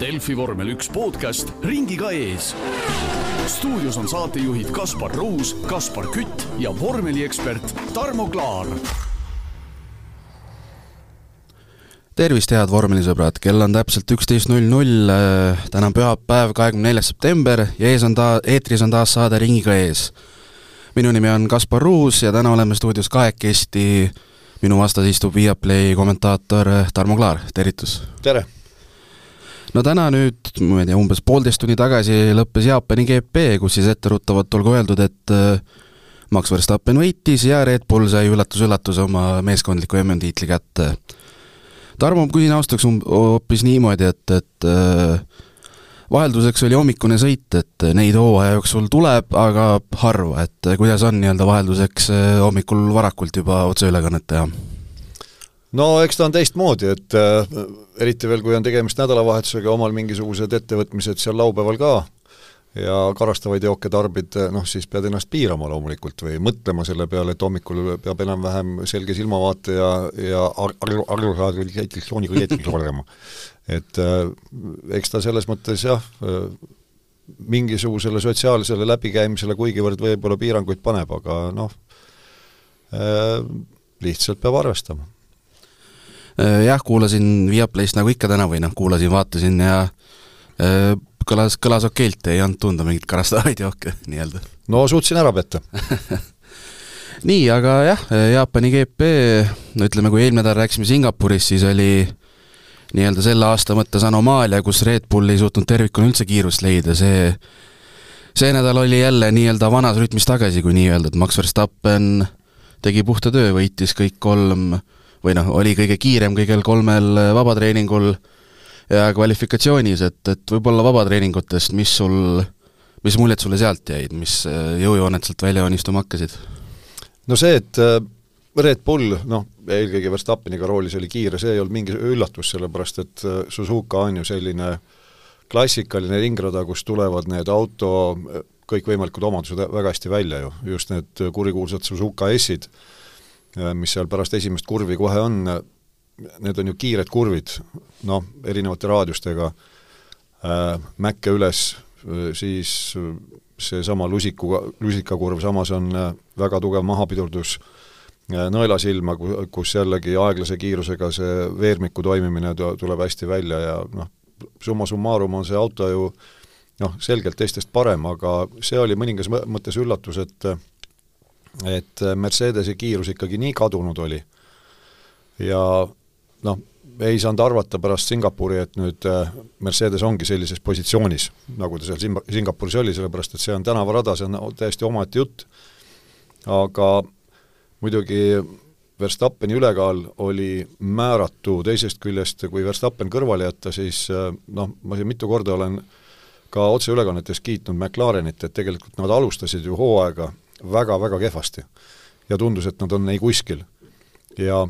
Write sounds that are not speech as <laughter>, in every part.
Delfi vormel üks podcast ringiga ees. stuudios on saatejuhid Kaspar Ruus, Kaspar Kütt ja vormeliekspert Tarmo Klaar. tervist, head vormelisõbrad, kell on täpselt üksteist null null, täna on pühapäev, kahekümne neljas september ja ees on ta, eetris on taas saade Ringiga ees. minu nimi on Kaspar Ruus ja täna oleme stuudios kahekesti minu vastas istub Viaplay kommentaator Tarmo Klaar, tervitus! tere! No täna nüüd, ma ei tea, umbes poolteist tundi tagasi lõppes Jaapani GP, kus siis etteruttavalt olgu öeldud, et äh, Max Verstappen võitis ja Red Bull sai üllatus-üllatus oma meeskondliku MM-tiitli kätte. Tarmo, ma küsin austaks hoopis niimoodi, et, et äh, vahelduseks oli hommikune sõit, et neid hooaja jooksul tuleb, aga harva, et kuidas on nii-öelda vahelduseks eh, hommikul varakult juba otseülekannet teha? No eks ta on teistmoodi, et äh, eriti veel, kui on tegemist nädalavahetusega, omal mingisugused ettevõtmised seal laupäeval ka ja karastavaid jooke tarbid, noh siis pead ennast piirama loomulikult või mõtlema selle peale, et hommikul peab enam-vähem selge silmavaate ja, ja arusaadava diktsiooniga eetris olema et äh, eks ta selles mõttes jah äh,, mingisugusele sotsiaalsele läbikäimisele kuigivõrd võib-olla piiranguid paneb, aga noh äh,, lihtsalt peab arvestama. Äh, jah, kuulasin Viaplayst nagu ikka täna või noh, kuulasin, vaatasin ja äh, kõlas, kõlas okeilt, ei olnud tunda mingit karastavaid jooke <laughs> nii-öelda. no suutsin ära petta <laughs> nii, aga jah, Jaapani GP, no ütleme, kui eelmine nädal rääkisime Singapuris, siis oli nii-öelda selle aasta mõttes anomaalia, kus Red Bull ei suutnud tervikuna üldse kiirust leida, see see nädal oli jälle nii-öelda vanas rütmis tagasi, kui nii öelda, et Max Verstappen tegi puhta töö, võitis kõik kolm või noh, oli kõige kiirem kõigil kolmel vabatreeningul ja kvalifikatsioonis, et, et võib-olla vabatreeningutest, mis sul, mis muljed sulle sealt jäid, mis jõujooned sealt välja joonistuma hakkasid? no see, et Red Bull, noh, eelkõige Verstappeniga roolis oli kiire, see ei olnud mingi üllatus, sellepärast et äh, Suzuka on ju selline klassikaline ringrada, kus tulevad need auto äh, kõikvõimalikud omadused väga hästi välja ju, just need kurikuulsad Suzuka S-id, äh, mis seal pärast esimest kurvi kohe on, need on ju kiired kurvid, noh, erinevate raadiustega äh,, mäkke üles, siis seesama lusiku, lusikakurv, samas on väga tugev mahapidurdus äh, nõelasilma, kus jällegi aeglase kiirusega see veermiku toimimine tuleb hästi välja ja noh, summa summarum on see auto ju noh, selgelt teistest parem, aga see oli mõningas mõttes üllatus, et et Mercedese kiirus ikkagi nii kadunud oli. ja noh, ei saanud arvata pärast Singapuri, et nüüd äh, Mercedes ongi sellises positsioonis, nagu ta seal Singapuris oli, sellepärast et see on tänavarada, see on täiesti omaette jutt, aga muidugi Verstappeni ülekaal oli määratu, teisest küljest kui Verstappen kõrvale jätta, siis äh, noh, ma siin mitu korda olen ka otseülekannetes kiitnud McLarenit, et tegelikult nad alustasid ju hooaega väga-väga kehvasti. ja tundus, et nad on ei kuskil. ja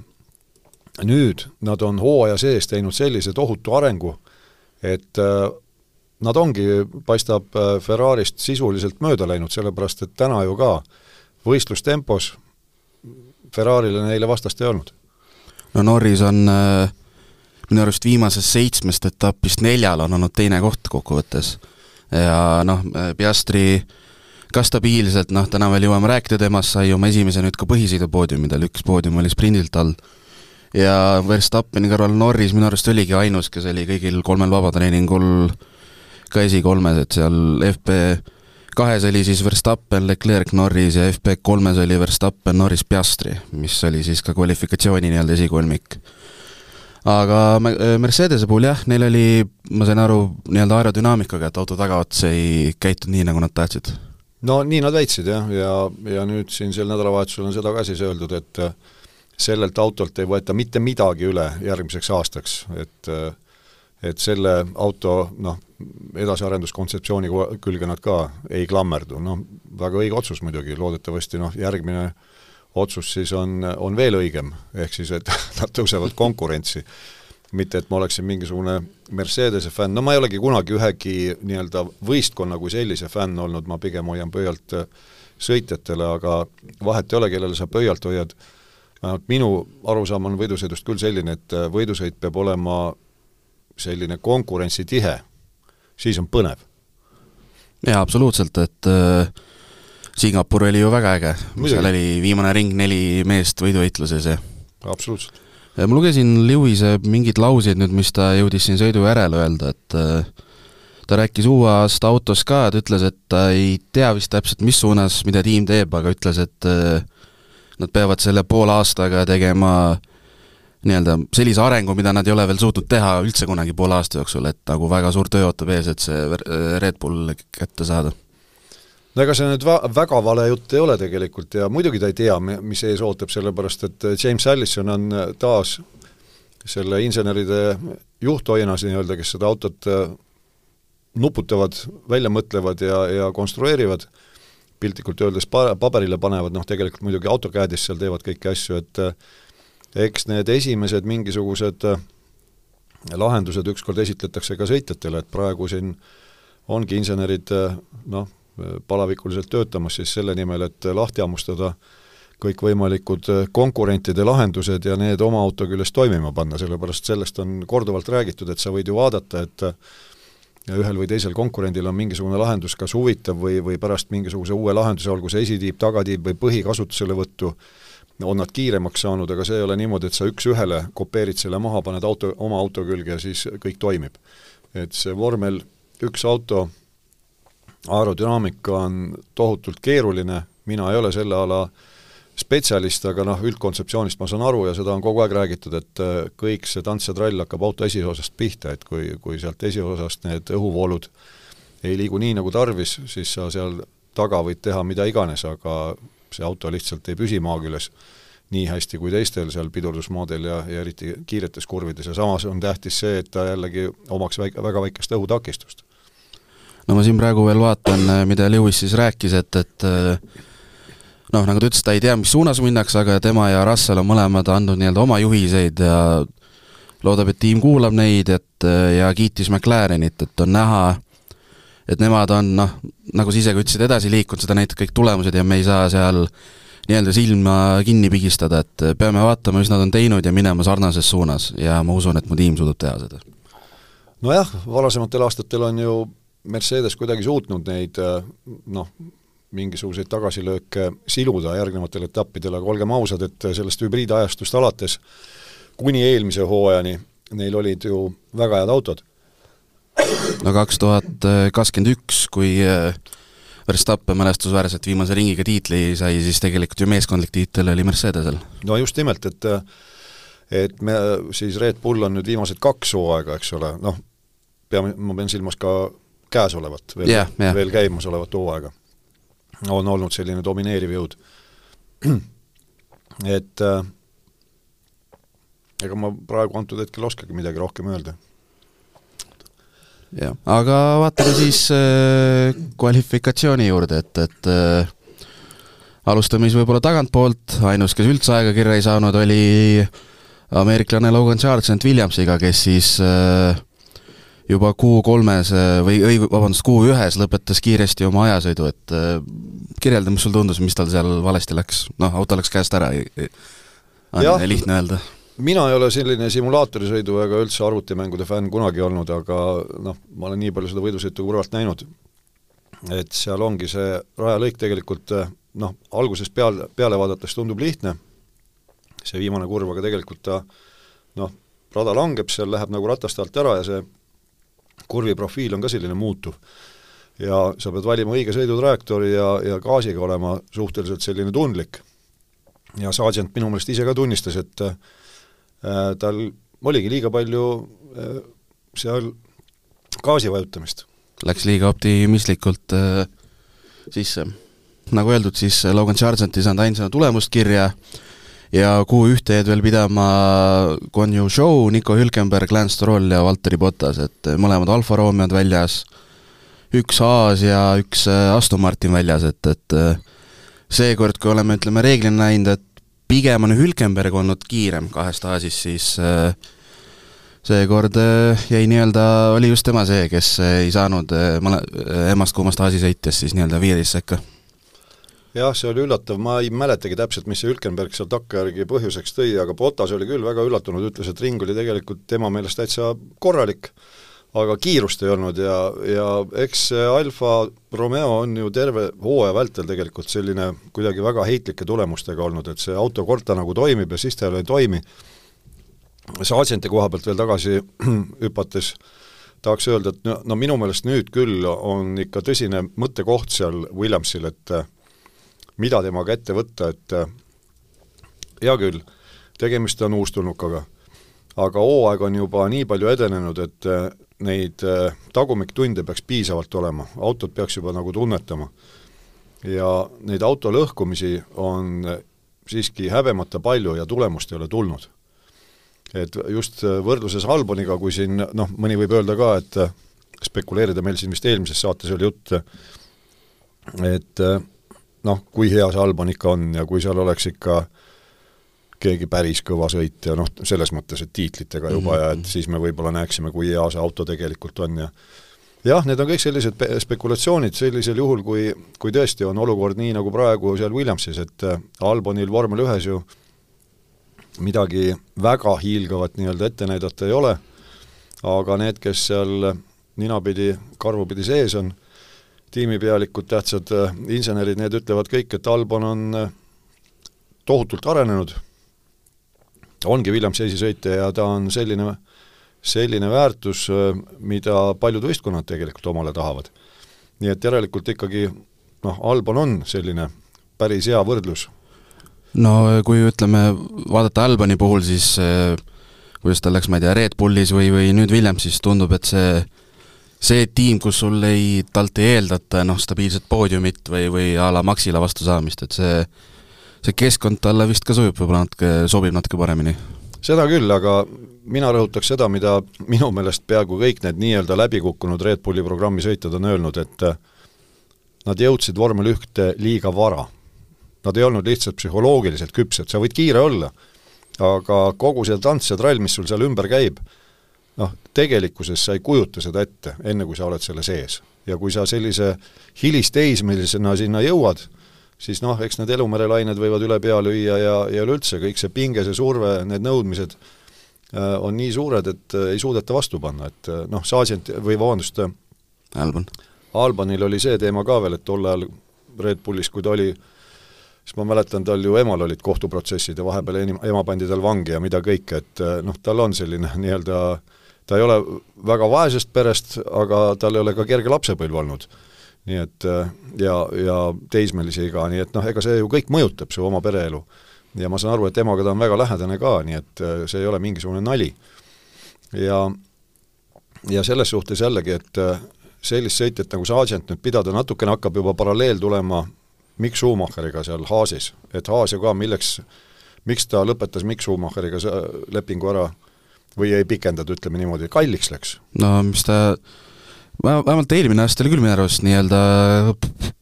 nüüd nad on hooaja sees teinud sellise tohutu arengu, et äh, nad ongi, paistab, äh, Ferrarist sisuliselt mööda läinud, sellepärast et täna ju ka võistlustempos Ferrarile neile vastast ei olnud. no Norris on äh, minu arust viimasest seitsmest etapist neljal on olnud teine koht kokkuvõttes. ja noh, äh, Piastri ka stabiilselt, noh, täna veel jõuame rääkida temast, sai oma esimese nüüd ka põhisõidupoodiumidel, üks poodium oli sprindilt all. ja Verstappeni kõrval Norris minu arust oligi ainus, kes oli kõigil kolmel vabatreeningul ka esikolmes, et seal FP kahes oli siis Verstappen, Leclerc, Norris ja FP kolmes oli Verstappen, Norris, Piastri, mis oli siis ka kvalifikatsiooni nii-öelda esikolmik. aga Mercedese puhul jah, neil oli, ma sain aru, nii-öelda aerodünaamikaga, et auto tagaots ei käitunud nii, nagu nad tahtsid. No nii nad väitsid jah, ja, ja, nüüd siin sel nädalavahetusel on seda ka siis öeldud, et sellelt autolt ei võeta mitte midagi üle järgmiseks aastaks, et et selle auto noh, edasiarenduskontseptsiooni külge nad ka ei klammerdu, noh väga õige otsus muidugi, loodetavasti noh, järgmine otsus siis on, on veel õigem, ehk siis et <laughs> nad tõusevad konkurentsi. Mitte et ma oleksin mingisugune Mercedese fänn, no ma ei olegi kunagi ühegi nii-öelda võistkonna kui sellise fänn olnud, ma pigem hoian pöialt äh, sõitjatele, aga vahet ei ole, kellele sa pöialt hoiad, vähemalt minu arusaam on võidusõidust küll selline, et äh, võidusõit peab olema selline konkurentsitihe, siis on põnev. jaa, absoluutselt, et äh, Singapur oli ju väga äge, seal oli viimane ring neli meest võiduheitluses ja absoluutselt. Ma lugesin Lewis'e mingeid lauseid nüüd, mis ta jõudis siin sõidu järel öelda, et äh, ta rääkis uue aasta autos ka, ta ütles, et ta ei tea vist täpselt, mis suunas, mida tiim teeb, aga ütles, et äh, nad peavad selle poole aastaga tegema nii-öelda sellise arengu, mida nad ei ole veel suutnud teha üldse kunagi poole aasta jooksul, et nagu väga suur töö ootab ees, et see Red Bull kätte saada no ega see nüüd va-, väga vale jutt ei ole tegelikult ja muidugi ta ei tea, mis ees ootab, sellepärast et James Allison on taas selle inseneride juhtoinas nii-öelda, kes seda autot äh, nuputavad, välja mõtlevad ja, ja konstrueerivad, piltlikult öeldes pa-, paberile panevad, noh tegelikult muidugi AutoCAD-is seal teevad kõiki asju, et äh, eks need esimesed mingisugused äh, lahendused ükskord esitletakse ka sõitjatele, et praegu siin ongi insenerid äh, noh, palavikuliselt töötamas siis selle nimel, et lahti hammustada kõikvõimalikud konkurentide lahendused ja need oma auto küljes toimima panna, sellepärast sellest on korduvalt räägitud, et sa võid ju vaadata, et ühel või teisel konkurendil on mingisugune lahendus kas huvitav või, või pärast mingisuguse uue lahenduse, olgu see esitiib, tagatiib või põhikasutuselevõttu, on nad kiiremaks saanud, aga see ei ole niimoodi, et sa üks-ühele kopeerid selle maha, paned auto, oma auto külge ja siis kõik toimib. et see vormel üks auto aerodünaamika on tohutult keeruline, mina ei ole selle ala spetsialist, aga noh, üldkontseptsioonist ma saan aru ja seda on kogu aeg räägitud, et äh, kõik see tants ja trall hakkab auto esiosast pihta, et kui, kui sealt esiosast need õhuvoolud ei liigu nii, nagu tarvis, siis sa seal taga võid teha mida iganes, aga see auto lihtsalt ei püsi maa küljes nii hästi kui teistel seal pidurdusmoodel ja, ja eriti kiiretes kurvides ja samas on tähtis see, et ta jällegi omaks väike, väga väikest õhutakistust. No ma siin praegu veel vaatan, mida Lewis siis rääkis, et, et noh, nagu ta ütles, ta ei tea, mis suunas minnakse, aga tema ja Russell on mõlemad andnud nii-öelda oma juhiseid ja loodab, et tiim kuulab neid, et ja kiitis McLarenit, et on näha, et nemad on noh, nagu sa ise ka ütlesid, edasi liikunud, seda näitab kõik tulemused ja me ei saa seal nii-öelda silma kinni pigistada, et peame vaatama, mis nad on teinud ja minema sarnases suunas ja ma usun, et mu tiim suudab teha seda. nojah, varasematel aastatel on ju Mercedes kuidagi suutnud neid noh, mingisuguseid tagasilööke siluda järgnevatel etappidel, aga olgem ausad, et sellest hübriidajastust alates kuni eelmise hooajani neil olid ju väga head autod. no kaks tuhat kakskümmend üks, kui äh, Verstappen mälestusväärselt viimase ringiga tiitli sai, siis tegelikult ju meeskondlik tiitel oli Mercedesel. no just nimelt, et et me siis Red Bull on nüüd viimased kaks hooaega, eks ole, noh, peame, ma pean silmas ka käesolevat, veel yeah,, yeah. veel käimasolevat hooaega on olnud selline domineeriv jõud. <clears throat> et äh, ega ma praegu antud hetkel oskagi midagi rohkem öelda. jah, aga vaatame siis äh, kvalifikatsiooni juurde, et, et äh, alustame siis võib-olla tagantpoolt, ainus, kes üldse aega kirja ei saanud, oli ameeriklane Logan Sargent Williamsiga, kes siis äh, juba kuu kolmes või õi-, vabandust, kuu ühes lõpetas kiiresti oma ajasõidu, et äh, kirjelda, mis sul tundus, mis tal seal valesti läks? noh, auto läks käest ära, on lihtne öelda. mina ei ole selline simulaatorisõidu ega üldse arvutimängude fänn kunagi olnud, aga noh, ma olen nii palju seda võidusõitu kõrvalt näinud, et seal ongi see rajalõik tegelikult noh, algusest peal, peale vaadates tundub lihtne, see viimane kurv, aga tegelikult ta noh, rada langeb seal, läheb nagu ratast alt ära ja see kurvi profiil on ka selline muutuv. ja sa pead valima õige sõidutrajektoori ja, ja gaasiga olema suhteliselt selline tundlik. ja Sargent minu meelest ise ka tunnistas, et äh, tal oligi liiga palju äh, seal gaasi vajutamist. Läks liiga optimistlikult äh, sisse. nagu öeldud, siis Logan Sargent ei saanud ainsana tulemust kirja äh,, ja Q1 jäid veel pidama Guan Yu Zhou, Nico Hülkenberg, Lance Stroll ja Valteri Bottas, et mõlemad Alfa Romeod väljas, üks Haas ja üks äh, Aston Martin väljas, et, et äh, seekord, kui oleme, ütleme, reeglina näinud, et pigem on Hülkenberg olnud kiirem kahest Haasist, siis äh, seekord jäi nii-öelda, oli just tema see, kes ei saanud mõle, emast-kummast Haasi sõites siis nii-öelda viieteist sekka jah, see oli üllatav, ma ei mäletagi täpselt, mis see Hülkenberg seal takkajärgi põhjuseks tõi, aga Botas oli küll väga üllatunud, ütles, et ring oli tegelikult tema meelest täitsa korralik, aga kiirust ei olnud ja, ja eks see Alfa Romeo on ju terve hooaja vältel tegelikult selline kuidagi väga heitlike tulemustega olnud, et see auto kord ta nagu toimib ja siis ta jälle ei toimi. Sargenti koha pealt veel tagasi <clears throat> hüpates tahaks öelda, et no, no minu meelest nüüd küll on ikka tõsine mõttekoht seal Williamsil, et mida temaga ette võtta, et äh, hea küll, tegemist on uustulnukaga, aga hooaeg on juba nii palju edenenud, et äh, neid äh, tagumiktunde peaks piisavalt olema, autot peaks juba nagu tunnetama. ja neid auto lõhkumisi on siiski häbemata palju ja tulemust ei ole tulnud. et just võrdluses Alboniga, kui siin noh, mõni võib öelda ka, et spekuleerida, meil siin vist eelmises saates oli jutt, et noh, kui hea see Albon ikka on ja kui seal oleks ikka keegi päris kõva sõitja, noh, selles mõttes, et tiitlitega juba mm -hmm. ja et siis me võib-olla näeksime, kui hea see auto tegelikult on ja jah, need on kõik sellised spekulatsioonid sellisel juhul, kui, kui tõesti on olukord nii, nagu praegu seal Williamsis, et äh, Albonil vormel ühes ju midagi väga hiilgavat nii-öelda ette näidata ei ole, aga need, kes seal ninapidi, karvupidi sees on, tiimipealikud, tähtsad äh, insenerid, need ütlevad kõik, et Albon on äh, tohutult arenenud, ongi Williamsi esisõitja ja ta on selline, selline väärtus, äh, mida paljud võistkonnad tegelikult omale tahavad. nii et järelikult ikkagi noh, Albon on selline päris hea võrdlus. no kui ütleme, vaadata Alboni puhul, siis kuidas tal läks, ma ei tea, Red Bullis või, või nüüd Williamsis, tundub, et see see tiim, kus sul ei, talt ei eeldata noh, stabiilset poodiumit või, või a la Maxila vastusaamist, et see see keskkond talle vist ka sujub võib-olla natuke, sobib natuke paremini? seda küll, aga mina rõhutaks seda, mida minu meelest peaaegu kõik need nii-öelda läbikukkunud Red Bulli programmi sõitjad on öelnud, et nad jõudsid vormel ühte liiga vara. Nad ei olnud lihtsalt psühholoogiliselt küpsed, sa võid kiire olla, aga kogu see tants ja trall, mis sul seal ümber käib, noh, tegelikkuses sa ei kujuta seda ette, enne kui sa oled selle sees. ja kui sa sellise hilisteismelisena sinna jõuad, siis noh, eks need elumerelained võivad üle pea lüüa ja, ja üleüldse kõik see pinge, see surve, need nõudmised äh, on nii suured, et äh, ei suudeta vastu panna, et äh, noh, Sargent või vabandust, Albon. Albonil oli see teema ka veel, et tol ajal Red Bullis, kui ta oli, siis ma mäletan, tal ju emal olid kohtuprotsessid ja vahepeal ema pandi tal vangi ja mida kõike, et noh, tal on selline <laughs> nii-öelda äh, ta ei ole väga vaesest perest, aga tal ei ole ka kerge lapsepõlv olnud. nii et ja, ja teismelise iga, nii et noh, ega see ju kõik mõjutab su oma pereelu. ja ma saan aru, et emaga ta on väga lähedane ka, nii et see ei ole mingisugune nali. ja, ja selles suhtes jällegi, et sellist sõitjat nagu Sargent nüüd pidada, natukene hakkab juba paralleel tulema Mikk Schumacheriga seal Haasis, et Haas ju ka milleks, miks ta lõpetas Mikk Schumacheriga lepingu ära või ei pikendatud, ütleme niimoodi, kalliks läks? no mis ta, vähemalt eelmine aasta oli küll minu arust nii-öelda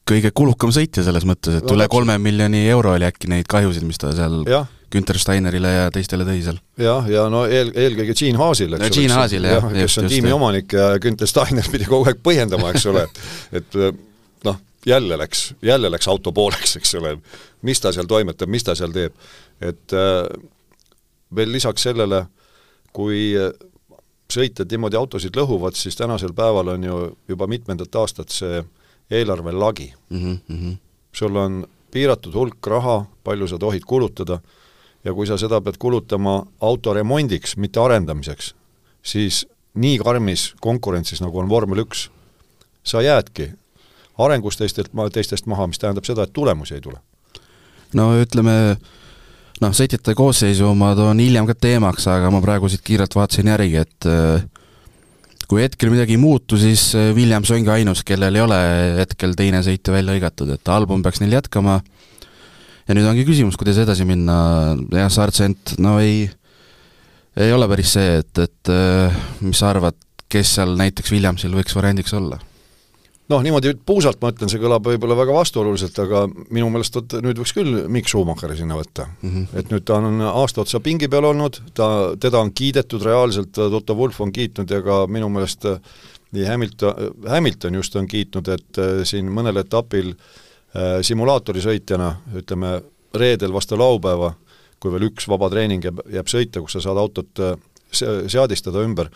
kõige kulukam sõitja selles mõttes, et no, üle kolme miljoni euro oli äkki neid kahjusid, mis ta seal ja. Günter Steinerile ja teistele tõi seal. jah, ja no eel, eelkõige Gene Haasil, eks ole. Gene Haasil, jah, jah, kes on just, tiimi jah. omanik ja Günter Steiner <laughs> pidi kogu aeg põhjendama, eks ole, et et noh, jälle läks, jälle läks auto pooleks, eks ole, mis ta seal toimetab, mis ta seal teeb. et äh, veel lisaks sellele äh, kui sõitjad niimoodi autosid lõhuvad, siis tänasel päeval on ju juba mitmendat aastat see eelarve lagi mm. -hmm. sul on piiratud hulk raha, palju sa tohid kulutada, ja kui sa seda pead kulutama auto remondiks, mitte arendamiseks, siis nii karmis konkurentsis, nagu on vormel üks, sa jäädki arengus teistelt, teistest maha, mis tähendab seda, et tulemusi ei tule. no ütleme, noh, sõitjate koosseisu ma toon hiljem ka teemaks, aga ma praegu siit kiirelt vaatasin järgi, et äh, kui hetkel midagi ei muutu, siis äh, Williams ongi ainus, kellel ei ole hetkel teine sõitja välja hõigatud, et album peaks neil jätkama ja nüüd ongi küsimus, kuidas edasi minna, jah, Sargent, no ei, ei ole päris see, et, et äh, mis sa arvad, kes seal näiteks Williamsil võiks variandiks olla? Noh, niimoodi puusalt ma ütlen, see kõlab võib-olla väga vastuoluliselt, aga minu meelest vot nüüd võiks küll Mikk Schumacheri sinna võtta mm. -hmm. et nüüd ta on aasta otsa pingi peal olnud, ta, teda on kiidetud reaalselt, Toto Wolf on kiitnud ja ka minu meelest nii Hamilton, Hamilton just on kiitnud, et äh, siin mõnel etapil äh, simulaatorisõitjana, ütleme, reedel vastu laupäeva, kui veel üks vaba treening jääb, jääb sõita, kus sa saad autot äh, seadistada ümber,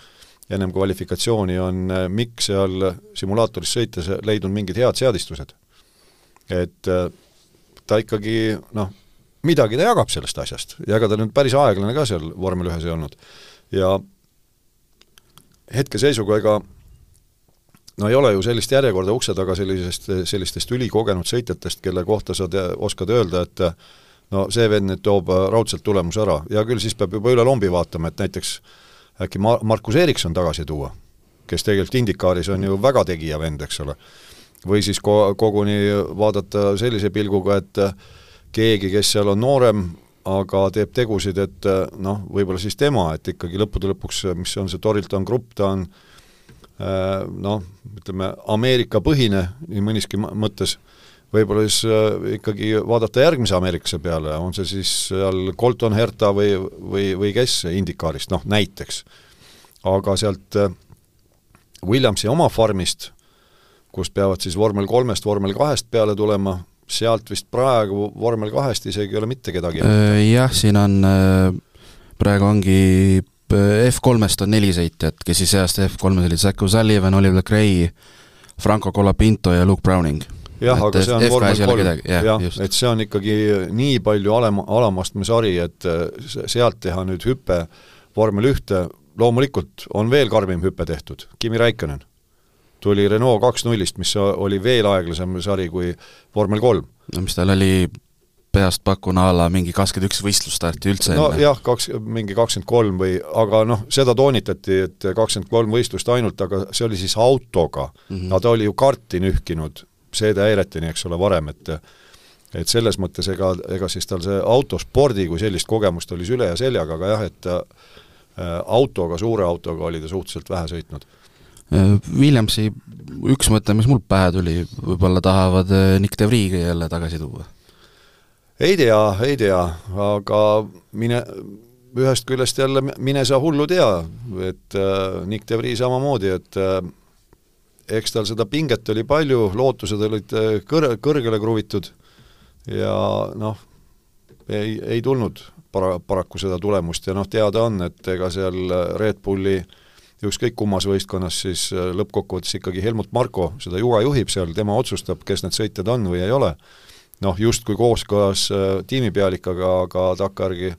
ennem kvalifikatsiooni on äh, Mikk seal simulaatoris sõites leidnud mingid head seadistused. et ta ikkagi noh, midagi ta jagab sellest asjast ja ega ta nüüd päris aeglane ka seal vormel ühes ei olnud. ja hetkeseisuga ega no ei ole ju sellist järjekorda ukse taga sellisest, sellistest ülikogenud sõitjatest, kelle kohta sa te, oskad öelda, et no see vend nüüd toob raudselt tulemuse ära, hea küll, siis peab juba üle lombi vaatama, et näiteks äkki Ma-, Markus Erikson tagasi tuua, kes tegelikult Indikaaris on ju väga tegija vend, eks ole. või siis ko-, koguni vaadata sellise pilguga, et keegi, kes seal on noorem, aga teeb tegusid, et noh, võib-olla siis tema, et ikkagi lõppude lõpuks, mis on see Torilton Grupp, ta on äh, Äh, noh, ütleme Ameerika-põhine nii mõniski mõttes, võib-olla siis äh, ikkagi vaadata järgmise ameeriklase peale, on see siis seal Colton Herta või, või, või kes Indikaarist, noh näiteks. aga sealt äh, Williamsi oma farmist, kus peavad siis vormel kolmest, vormel kahest peale tulema, sealt vist praegu vormel kahest isegi ei ole mitte kedagi. Jah, siin on, praegu ongi F3-st on neli sõitjat, kes siis see aasta F3-s olid Zac O'Sullivan, Oliver Gray, Franco Colapinto ja Luke Browning. Jah, aga see on vormel kolm, jah, et see on ikkagi nii palju alem, alamastme sari, et äh, sealt teha nüüd hüpe vormel ühte, loomulikult on veel karmim hüpe tehtud, Kimi Räikkönen tuli Renault kaks nullist, mis oli veel aeglasem sari kui vormel kolm. no mis tal oli peast pakun a la mingi kakskümmend üks võistlusstarti üldse no enne. jah, kaks, mingi kakskümmend kolm või, aga noh, seda toonitati, et kakskümmend kolm võistlust ainult, aga see oli siis autoga mm. -hmm. aga ta oli ju karti nühkinud seedehäireteni, eks ole, varem, et et selles mõttes ega, ega siis tal see autospordi kui sellist kogemust oli süle ja seljaga, aga jah, et äh, autoga, suure autoga oli ta suhteliselt vähe sõitnud. Williamsi üks mõte, mis mul pähe tuli, võib-olla tahavad äh, Nick de Vriegi jälle tagasi tuua ei tea, ei tea, aga mine, ühest küljest jälle mine sa hullu tea, et äh, Nick de Vries samamoodi, et äh, eks tal seda pinget oli palju, lootused olid äh, kõr-, kõrgele kruvitud ja noh, ei, ei tulnud para-, paraku seda tulemust ja noh, teada on, et ega seal Red Bulli ükskõik kummas võistkonnas siis äh, lõppkokkuvõttes ikkagi Helmut Marko seda juga juhib seal, tema otsustab, kes need sõitjad on või ei ole noh, justkui kooskõlas äh, tiimipealikaga, aga takkajärgi äh,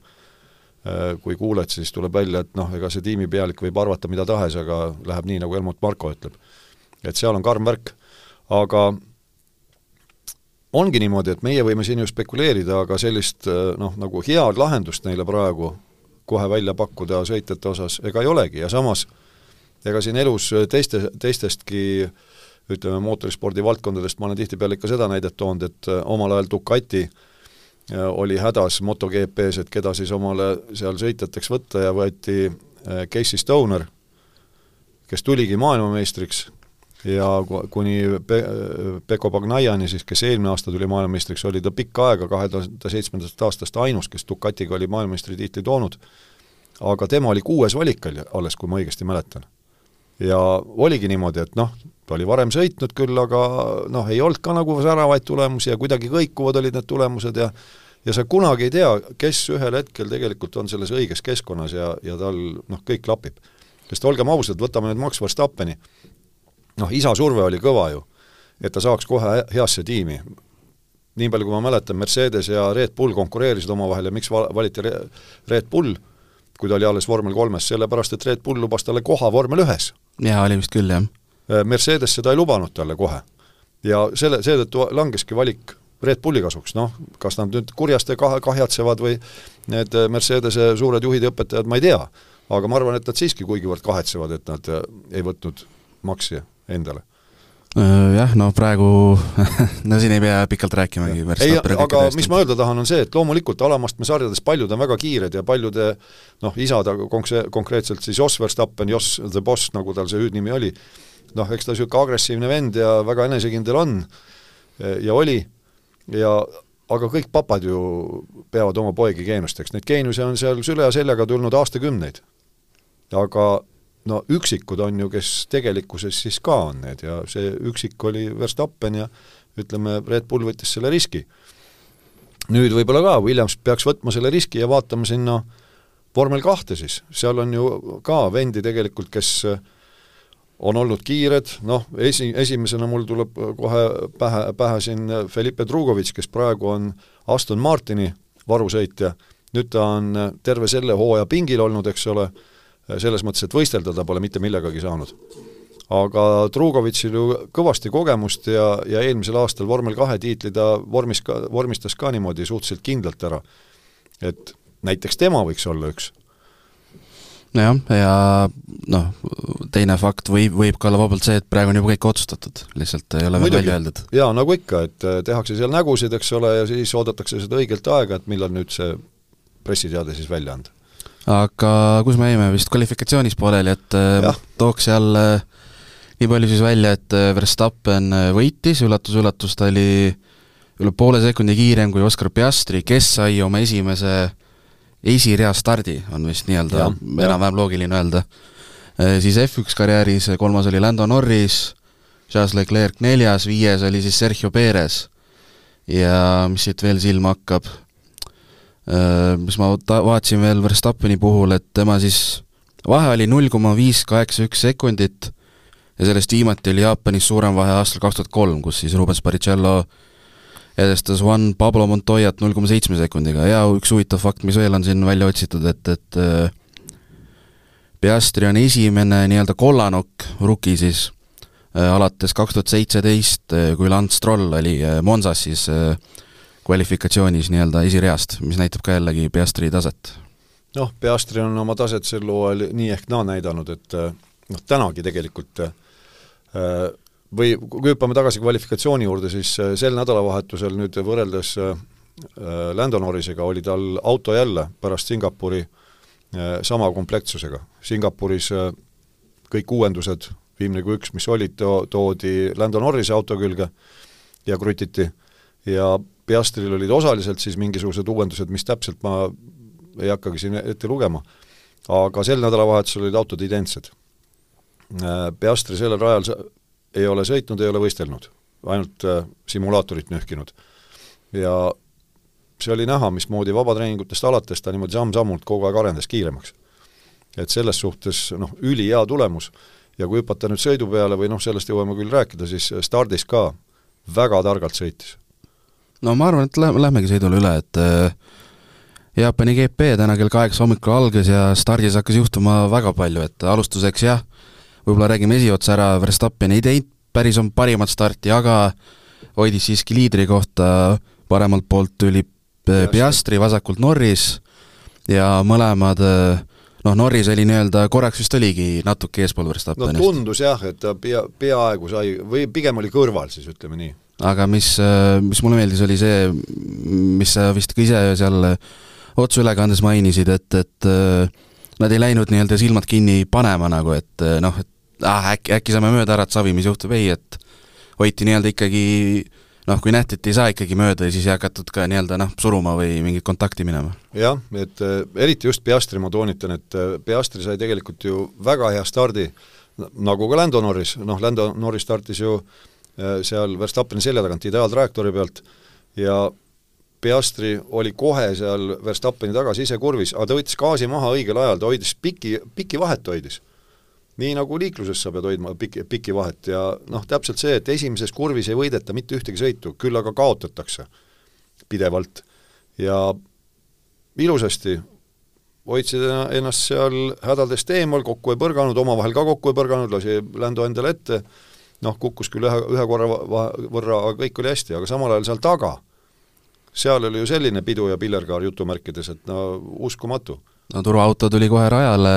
kui kuuled, siis tuleb välja, et noh, ega see tiimipealik võib arvata mida tahes, aga läheb nii, nagu Helmut Marko ütleb. Et seal on karm värk, aga ongi niimoodi, et meie võime siin ju spekuleerida, aga sellist äh, noh, nagu head lahendust neile praegu kohe välja pakkuda sõitjate osas ega ei olegi. Ja samas ega siin elus teiste, teistestki ütleme, mootorispordi valdkondadest ma olen tihtipeale ikka seda näidet toonud, et äh, omal ajal Ducati oli hädas MotoGP-s, et keda siis omale seal sõitjateks võtta ja võeti Casey Stoner, kes tuligi maailmameistriks ja kuni Pe-, Peko Bagnaiani siis, kes eelmine aasta tuli maailmameistriks, oli ta pikka aega, kahe tuhande seitsmendast aastast ainus, kes Ducatiga oli maailmameistritiitli toonud, aga tema oli kuues valik alles, kui ma õigesti mäletan. ja oligi niimoodi, et noh, ta oli varem sõitnud küll, aga noh, ei olnud ka nagu säravaid tulemusi ja kuidagi kõikuvad olid need tulemused ja ja sa kunagi ei tea, kes ühel hetkel tegelikult on selles õiges keskkonnas ja, ja tal noh, kõik klapib. sest olgem ausad, võtame nüüd Max Verstappeni, noh, isa surve oli kõva ju, et ta saaks kohe heasse tiimi. nii palju, kui ma mäletan, Mercedes ja Red Bull konkureerisid omavahel ja miks valiti Red Bull, kui ta oli alles vormel kolmes, sellepärast et Red Bull lubas talle koha vormel ühes. jaa, oli vist küll, jah Äh, Mercedes seda ei lubanud talle kohe. ja selle, seetõttu langeski valik Red Bulli kasuks, noh, kas nad nüüd kurjasti kah-, kahjatsevad või need äh, Mercedese suured juhid ja õpetajad, ma ei tea. aga ma arvan, et nad siiski kuigivõrd kahetsevad, et nad äh, ei võtnud Maxi endale? Jah, no praegu <laughs> no siin ei pea pikalt rääkimagi. ei, aga mis ma öelda tahan, on see, et loomulikult alamastme sarjades paljud on väga kiired ja paljude noh, isad, aga konkre-, konkreetselt siis Jos Verstappen, Jos the Boss, nagu tal see hüüdnimi oli, noh, eks ta niisugune agressiivne vend ja väga enesekindel on ja oli, ja aga kõik papad ju peavad oma poegi geeniusteks, neid geeniusi on seal süle ja seljaga tulnud aastakümneid. aga no üksikud on ju, kes tegelikkuses siis ka on need ja see üksik oli Verstappen ja ütleme, Red Bull võttis selle riski. nüüd võib-olla ka, Williams peaks võtma selle riski ja vaatama sinna vormel kahte siis, seal on ju ka vendi tegelikult, kes on olnud kiired, noh, esi, esimesena mul tuleb kohe pähe, pähe siin Felipe Drugovitš, kes praegu on Aston Martini varusõitja, nüüd ta on terve selle hooaja pingil olnud, eks ole, selles mõttes, et võistelda ta pole mitte millegagi saanud aga Drugovitšil ju kõvasti kogemust ja, ja eelmisel aastal vormel kahe tiitli ta vormis ka, vormistas ka niimoodi suhteliselt kindlalt ära. et näiteks tema võiks olla üks. nojah, ja noh, teine fakt võib, võib ka olla vabalt see, et praegu on juba kõik otsustatud, lihtsalt ei ole veel välja öeldud. jaa, nagu ikka, et äh, tehakse seal nägusid, eks ole, ja siis oodatakse seda õigelt aega, et millal nüüd see pressiteade siis välja anda. Aga kus me jäime, vist kvalifikatsioonis pooleli, et äh, ja. tooks jälle nii palju siis välja, et äh, Verstappen äh, võitis, üllatus-üllatus, ta oli üle poole sekundi kiirem kui Oscar Piastri, kes sai oma esimese esirea stardi, on vist nii-öelda enam-vähem loogiline öelda. Siis F1 karjääris kolmas oli Lando Norris, Charles Leclerc neljas, viies oli siis Sergio Perez. ja mis siit veel silma hakkab, mis ma ta-, vaatasin veel Verstappeni puhul, et tema siis vahe oli null koma viis kaheksa üks sekundit ja sellest viimati oli Jaapanis suurem vahe aastal kaks tuhat kolm, kus siis Rubens Barrichello edestas Juan Pablo Montoyat null koma seitsme sekundiga. Ja üks huvitav fakt, mis veel on siin välja otsitud, et, et äh, Piastri on esimene nii-öelda kollanokk, rookie siis, äh, alates kaks tuhat seitseteist, äh, kui Lance Stroll oli Monsas siis kvalifikatsioonis nii-öelda esireast, mis näitab ka jällegi Piastri taset. noh, Piastri on oma taset sel hooajal nii ehk naa näidanud, et noh, tänagi tegelikult äh, Äh, või kui hüppame tagasi kvalifikatsiooni juurde, siis äh, sel nädalavahetusel nüüd võrreldes äh, Lando Norrisega oli tal auto jälle pärast Singapuri sama komplektsusega. Singapuris kõik uuendused, viimne kui üks, mis olid, to-, toodi Lando Norrise auto külge ja krutiti ja Piastril olid osaliselt siis mingisugused uuendused, mis täpselt ma ei hakkagi siin ette lugema, aga sel nädalavahetusel olid autod identsed Peastri sellel rajal ei ole sõitnud, ei ole võistelnud, ainult äh, simulaatorit nühkinud. ja see oli näha, mismoodi vabatreeningutest alates ta niimoodi samm-sammult kogu aeg arenes kiiremaks. et selles suhtes noh, ülihea tulemus ja kui hüpata nüüd sõidu peale või noh, sellest jõuame küll rääkida, siis stardis ka väga targalt sõitis. No ma arvan, et lähme, lähmegi sõidule üle, et äh, Jaapani GP täna kell kaheksa hommikul algas ja stardis hakkas juhtuma väga palju, et alustuseks jah, võib-olla räägime esiotsa ära, Verstappen ei teinud päris oma parimat starti, aga hoidis siiski liidri kohta, paremalt poolt tuli Piastri, vasakult Norris ja mõlemad noh, Norris oli nii-öelda, korraks vist oligi natuke eespool Verstappenist. no tundus jah, et ta pea, peaaegu sai, või pigem oli kõrval siis, ütleme nii. Aga mis, mis mulle meeldis, oli see, mis sa vist ka ise seal otseülekandes mainisid, et, et nad ei läinud nii-öelda silmad kinni panema nagu, et noh, et ah, äkki, äkki saame mööda ära, et savi, mis juhtub, ei, et hoiti nii-öelda ikkagi noh, kui nähti, et ei saa ikkagi mööda, siis ei hakatud ka nii-öelda noh, suruma või mingit kontakti minema. jah, et äh, eriti just Piastri ma toonitan, et äh, Piastri sai tegelikult ju väga hea stardi, nagu ka Lando Norris, noh, Lando Norris startis ju äh, seal Verstappeni selja tagant ideaaltrajektoori pealt. Ja Piastri oli kohe seal Verstappeni taga sisekurvis, aga ta võttis gaasi maha õigel ajal, ta hoidis piki, piki vahet hoidis. Nii nagu liikluses sa pead hoidma piki, piki vahet ja noh, täpselt see, et esimeses kurvis ei võideta mitte ühtegi sõitu, küll aga kaotatakse pidevalt. ja ilusasti hoidsid ennast seal hädadest eemal, kokku ei põrganud, omavahel ka kokku ei põrganud, lasi Lando endale ette, noh, kukkus küll ühe, ühe korra võrra, aga kõik oli hästi, aga samal ajal seal taga, seal oli ju selline pidu ja pillerkaar jutumärkides, et no uskumatu. no turvaauto tuli kohe rajale.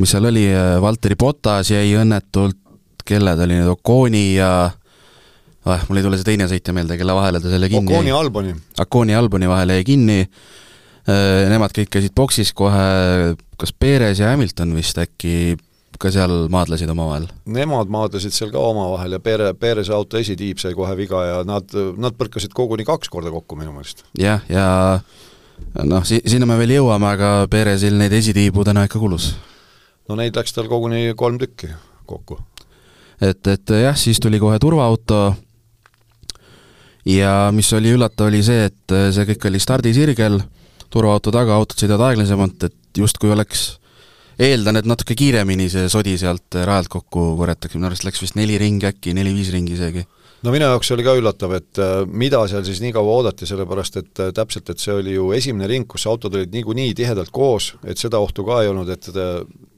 Mis seal oli, Valteri Potas jäi õnnetult, kelle ta oli nüüd, Oconi ja ah, mul ei tule see teine sõitja meelde, kelle vahele ta selle kinni Oconi Alboni. Oconi Alboni vahele jäi kinni, äh, nemad kõik käisid boksis kohe, kas Perez ja Hamilton vist äkki ka seal maadlesid omavahel? Nemad maadlesid seal ka omavahel ja Pere, Perese auto esitiib sai kohe viga ja nad, nad põrkasid koguni kaks korda kokku minu meelest. jah, ja, ja noh, si-, sinna me veel jõuame, aga Peresil neid esitiibu täna ikka kulus no neid läks tal koguni kolm tükki kokku. et, et jah, siis tuli kohe turvaauto, ja mis oli üllatav, oli see, et see kõik oli stardisirgel, turvaauto taga, autod sõidavad aeglasemalt, et justkui oleks eeldan, et natuke kiiremini see sodi sealt rajalt kokku korjatakse, minu arust läks vist neli ringi äkki, neli-viis ringi isegi no minu jaoks oli ka üllatav, et äh, mida seal siis nii kaua oodati, sellepärast et äh, täpselt, et see oli ju esimene ring, kus autod olid niikuinii tihedalt koos, et seda ohtu ka ei olnud, et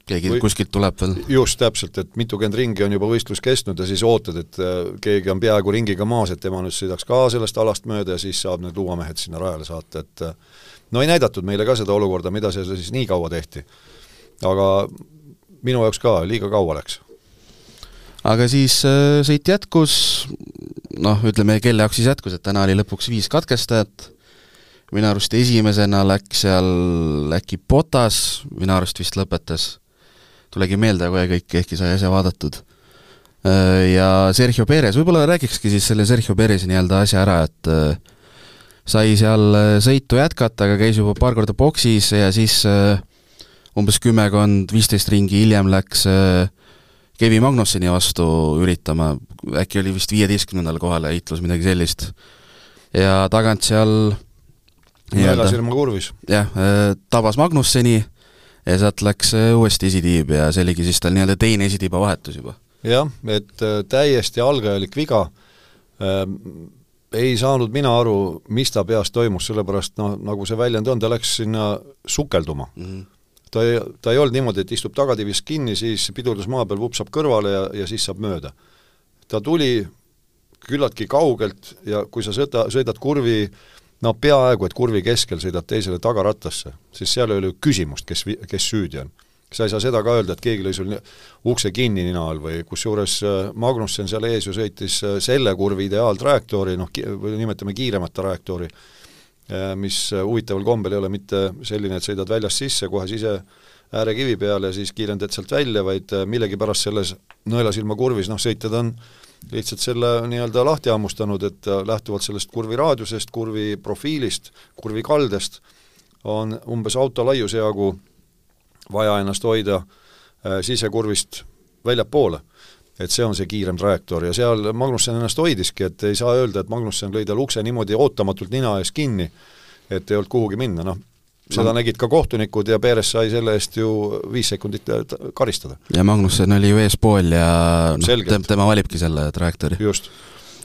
keegi või, kuskilt tuleb veel. just, täpselt, et mitukümmend ringi on juba võistlus kestnud ja siis ootad, et keegi on peaaegu ringiga maas, et tema nüüd sõidaks ka sellest alast mööda ja siis saab need luuamehed sinna rajale saata, et no ei näidatud meile ka seda olukorda, mida seal siis nii kaua tehti. Aga minu jaoks ka, liiga kaua läks. Aga siis äh, sõit jätkus, noh, ütleme, kelle jaoks siis jätkus, et täna oli lõpuks viis katkestajat, minu arust esimesena läks seal äkki Potas, minu arust vist lõpetas, tulegi meelde kohe kõik, ehkki sai äsja vaadatud. Äh, ja Sergio Perez, võib-olla räägikski siis selle Sergio Perezi nii-öelda asja ära, et äh, sai seal sõitu jätkata, aga käis juba paar korda boksis ja siis umbes kümmekond, viisteist ringi hiljem läks äh, Kevin Magnusseni vastu üritama, äkki oli vist viieteistkümnendal kohal heitlus, midagi sellist. ja tagant seal nõelasilma kurvis. jah, äh, tabas Magnusseni ja sealt läks äh, uuesti esitiib ja see oligi siis tal nii-öelda teine esitiiba vahetus juba. jah, et täiesti algajalik viga ähm, ei saanud mina aru, mis ta peas toimus, sellepärast noh, nagu see väljend on, ta läks sinna sukelduma mm. -hmm ta ei, ta ei olnud niimoodi, et istub tagatiivis kinni, siis pidurdus maa peal, vupsab kõrvale ja, ja siis saab mööda. ta tuli küllaltki kaugelt ja kui sa sõida, sõidad kurvi no peaaegu et kurvi keskel sõidad teisele tagarattasse, siis seal ei ole ju küsimust, kes, kes süüdi on. sa ei saa seda ka öelda, et keegi lõi sul ukse kinni nina all või kusjuures äh, Magnussen seal ees ju sõitis äh, selle kurvi ideaaltrajektoori, noh, või nimetame kiiremat trajektoori, mis äh, huvitaval kombel ei ole mitte selline, et sõidad väljast sisse kohe sise äärekivi peale ja siis kiirendad sealt välja, vaid äh, millegipärast selles nõelasilma kurvis, noh, sõitjad on lihtsalt selle nii-öelda lahti hammustanud, et lähtuvalt sellest kurvi raadiusest, kurvi profiilist, kurvi kaldest, on umbes auto laiuse jagu vaja ennast hoida sisekurvist väljapoole et see on see kiirem trajektoor ja seal Magnussen ennast hoidiski, et ei saa öelda, et Magnussen lõi tal ukse niimoodi ootamatult nina ees kinni, et ei olnud kuhugi minna, noh, seda no. nägid ka kohtunikud ja Perez sai selle eest ju viis sekundit karistada. ja Magnussen oli ju eespool ja noh, tema valibki selle trajektoori. just.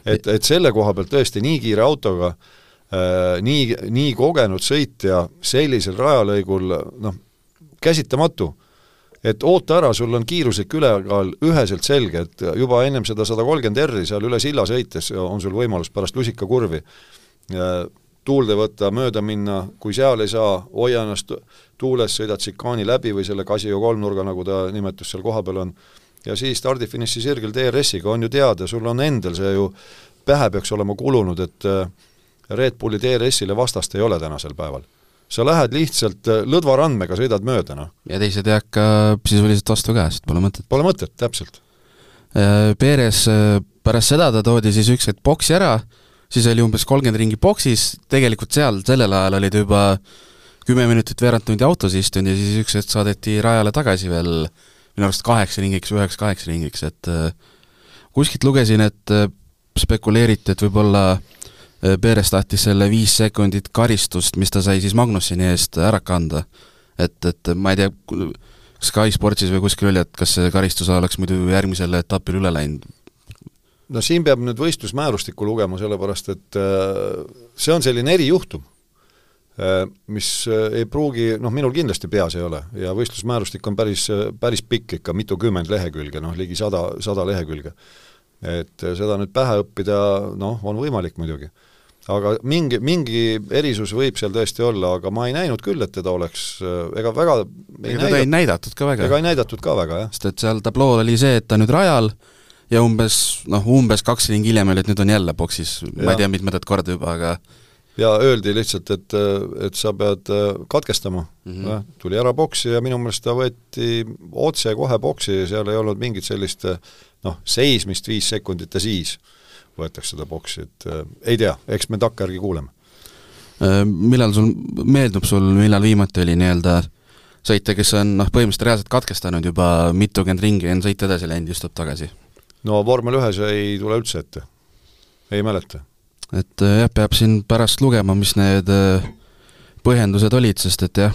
et, et selle koha pealt tõesti nii kiire autoga äh,, nii, nii kogenud sõitja sellisel rajalõigul noh, käsitamatu et oota ära, sul on kiiruslik ülekaal üheselt selge, et juba ennem seda sada kolmkümmend R-i seal üle silla sõites on sul võimalus pärast lusikakurvi tuulde võtta, mööda minna, kui seal ei saa, hoia ennast tuules, sõidad sikaani läbi või selle Casio kolmnurga, nagu ta nimetus seal kohapeal on, ja siis stardifiniši sirgel DRS-iga on ju teada, sul on endal see ju pähe peaks olema kulunud, et Red Bulli DRS-ile vastast ei ole tänasel päeval sa lähed lihtsalt äh, lõdvarandmega, sõidad mööda, noh. ja teised ei hakka sisuliselt vastu ka, sest pole mõtet. Pole mõtet, täpselt. Äh, Perez, äh, pärast seda ta toodi siis üks hetk boksi ära, siis oli umbes kolmkümmend ringi boksis, tegelikult seal sellel ajal oli ta juba kümme minutit veerand tundi autos istunud ja siis üks hetk saadeti rajale tagasi veel minu arust kaheksa ringiks või üheksa-kaheksa ringiks, et kuskilt lugesin, et spekuleeriti, et võib-olla äh, Äh, Perez tahtis selle viis sekundit karistust, mis ta sai siis Magnussini eest ära kanda. et, et ma ei tea, Sky Sportsis või kuskil oli, et kas see karistus oleks muidu järgmisele etapile üle läinud? no siin peab nüüd võistlusmäärustikku lugema, sellepärast et äh, see on selline erijuhtum, äh, mis ei pruugi, noh minul kindlasti peas ei ole ja võistlusmäärustik on päris, päris pikk ikka, mitukümmend lehekülge, noh ligi sada, sada lehekülge. et seda nüüd pähe õppida, noh, on võimalik muidugi aga mingi, mingi erisus võib seal tõesti olla, aga ma ei näinud küll, et teda oleks, ega väga ei ega teda ei näidatud ka väga. ega ei näidatud ka väga, jah. sest et seal tablool oli see, et ta nüüd rajal ja umbes noh, umbes kaks ringi hiljem oli, et nüüd on jälle boksis, ma ei tea, mitmendat korda juba, aga ja öeldi lihtsalt, et, et sa pead äh, katkestama mm, -hmm. tuli ära boksi ja minu meelest ta võeti otse kohe boksi ja seal ei olnud mingit sellist noh, seismist viis sekundit ja siis võetakse seda boksi, et äh, ei tea, eks me takkajärgi kuuleme. Äh, millal sul, meeldub sul, millal viimati oli nii-öelda sõitja, kes on noh, põhimõtteliselt reaalselt katkestanud juba mitukümmend ringi, on sõit edasi läinud istub tagasi? no vormel ühes ei tule üldse ette. ei mäleta. et jah, peab siin pärast lugema, mis need põhjendused olid, sest et jah,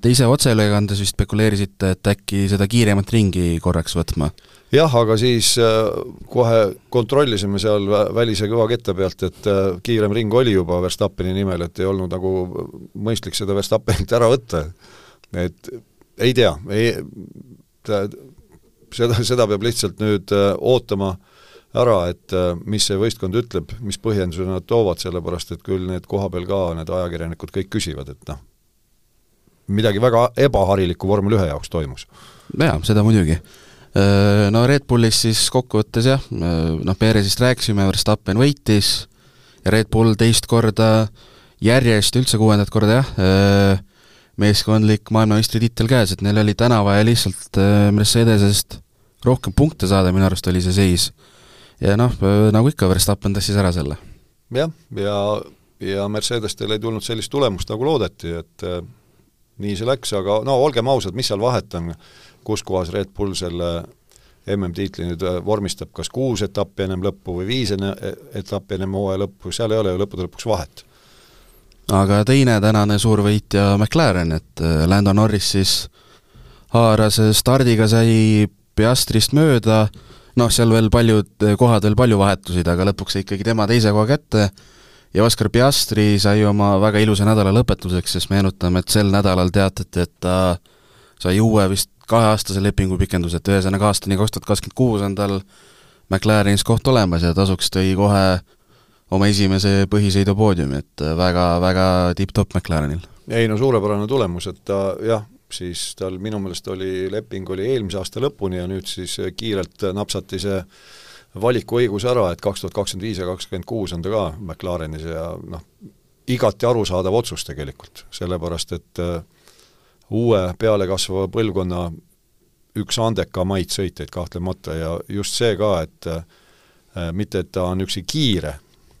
te ise otseülekandes vist spekuleerisite, et äkki seda kiiremat ringi korraks võtma jah, aga siis äh, kohe kontrollisime seal välise kõvakette pealt, et äh, kiirem ring oli juba Verstappeni nimel, et ei olnud nagu mõistlik seda Verstappenilt ära võtta. et ei tea, ei, seda, seda peab lihtsalt nüüd äh, ootama ära, et mis see võistkond ütleb, mis põhjenduse nad toovad, sellepärast et küll need kohapeal ka, need ajakirjanikud kõik küsivad, et noh, midagi väga ebaharilikku vormel ühe jaoks toimus. jaa, seda muidugi no Red Bullis siis kokkuvõttes jah, äh, noh, Perezist rääkisime, Verstappen võitis ja Red Bull teist korda järjest, üldse kuuendat korda jah, äh, meeskondlik maailmameistritiitel käes, et neil oli täna vaja lihtsalt Mercedesest rohkem punkte saada, minu arust oli see seis. ja noh, nagu ikka, Verstappen tassis ära selle. jah, ja, ja Mercedestel ei tulnud sellist tulemust, nagu loodeti, et äh, nii see läks, aga no olgem ausad, mis seal vahet on kus kohas Red Bull selle MM-tiitli nüüd äh, vormistab, kas kuus etappi ennem lõppu või viis enne, e, etappi ennem hooaja lõppu, seal ei ole ju lõppude lõpuks vahet. aga teine tänane suur võitja McLaren, et äh, Lando Norris siis haaras stardiga, sai Piastrist mööda, noh, seal veel paljud kohad veel palju vahetusid, aga lõpuks sai ikkagi tema teise koha kätte ja Oskar Piastri sai oma väga ilusa nädala lõpetuseks, sest meenutame, et sel nädalal teatati, et ta sai uue vist kaheaastase lepingu pikendus, et ühesõnaga aastani kaks tuhat kakskümmend kuus on tal McLarenis koht olemas ja tasuks tõi kohe oma esimese põhisõidu poodiumi, et väga, väga tipp-topp McLarenil. ei no suurepärane tulemus, et ta jah, siis tal minu meelest oli, leping oli eelmise aasta lõpuni ja nüüd siis kiirelt napsati see valikuõigus ära, et kaks tuhat kakskümmend viis ja kakskümmend kuus on ta ka McLarenis ja noh, igati arusaadav otsus tegelikult, sellepärast et äh, uue pealekasvava põlvkonna üks andekamaid sõitjaid kahtlemata ja just see ka, et äh, mitte, et ta on üksi kiire,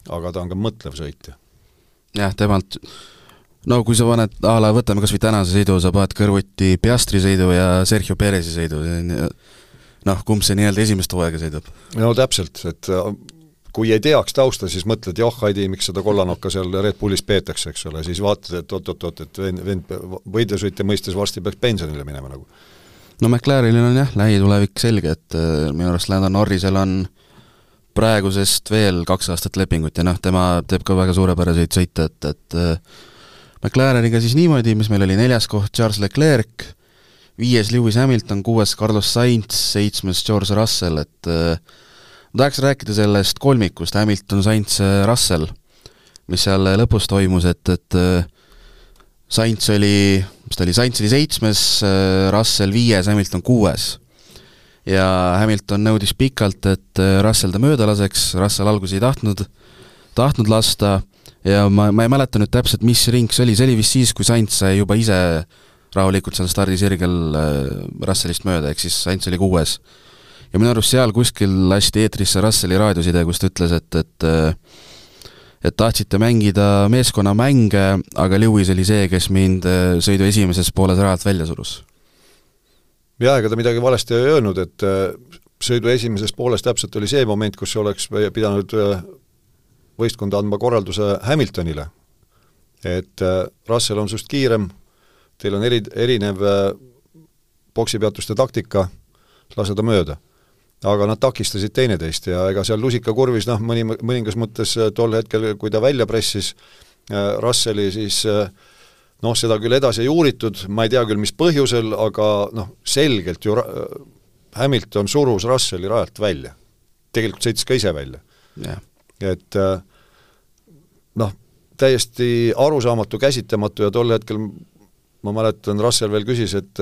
aga ta on ka mõtlev sõitja. jah, temalt no kui sa paned a la, võtame kas või tänase sõidu, sa paned kõrvuti Piastri sõidu ja Sergio Perezi sõidu, noh, kumb see nii-öelda esimest hooaega sõidab? no täpselt, et kui ei teaks tausta, siis mõtled, joh, Heidi, miks seda kollanokka seal Red Bullis peetakse, eks ole, siis vaatad, et oot-oot-oot, et vend, vend võidusõitja mõistes varsti peaks pensionile minema nagu. no McLarenil on jah, lähitulevik selge, et äh, minu arust Landon Norrisel on praegusest veel kaks aastat lepingut ja noh, tema teeb ka väga suurepäraseid sõite, et, et äh, McLareniga siis niimoodi, mis meil oli neljas koht, Charles Leclerc, viies Lewis Hamilton, kuues Carlos Sainz, seitsmes George Russell, et äh, ma tahaks rääkida sellest kolmikust, Hamilton, Sainz, Russell, mis seal lõpus toimus, et, et äh, Sainz oli, mis ta oli, Sainz oli seitsmes, äh, Russell viies, Hamilton kuues. ja Hamilton nõudis pikalt, et äh, Russell ta mööda laseks, Russell alguses ei tahtnud, tahtnud lasta ja ma, ma ei mäleta nüüd täpselt, mis ring see oli, see oli vist siis, kui Sainz sai juba ise rahulikult seal stardisirgel Russellist mööda, ehk siis Sainz oli kuues ja minu arust seal kuskil lasti eetrisse Russelli raadioside, kus ta ütles, et, et et tahtsite mängida meeskonnamänge, aga Lewis oli see, kes mind äh, sõidu esimeses pooles rajalt välja surus. jaa, ega ta midagi valesti ei öelnud, et äh, sõidu esimeses pooles täpselt oli see moment, kus oleks pidanud äh, võistkonda andma korralduse Hamiltonile. et Russell on sinust kiirem, teil on eri, erinev poksipeatuste taktika, lase ta mööda aga nad takistasid teineteist ja ega seal lusikakurvis noh, mõni, mõningas mõttes äh, tol hetkel, kui ta välja pressis äh, Russelli, siis äh, noh, seda küll edasi ei uuritud, ma ei tea küll, mis põhjusel, aga noh, selgelt ju Hamilton surus Russelli rajalt välja. tegelikult sõitis ka ise välja yeah.. et noh, täiesti arusaamatu, käsitamatu ja tol hetkel ma mäletan, Russell veel küsis, et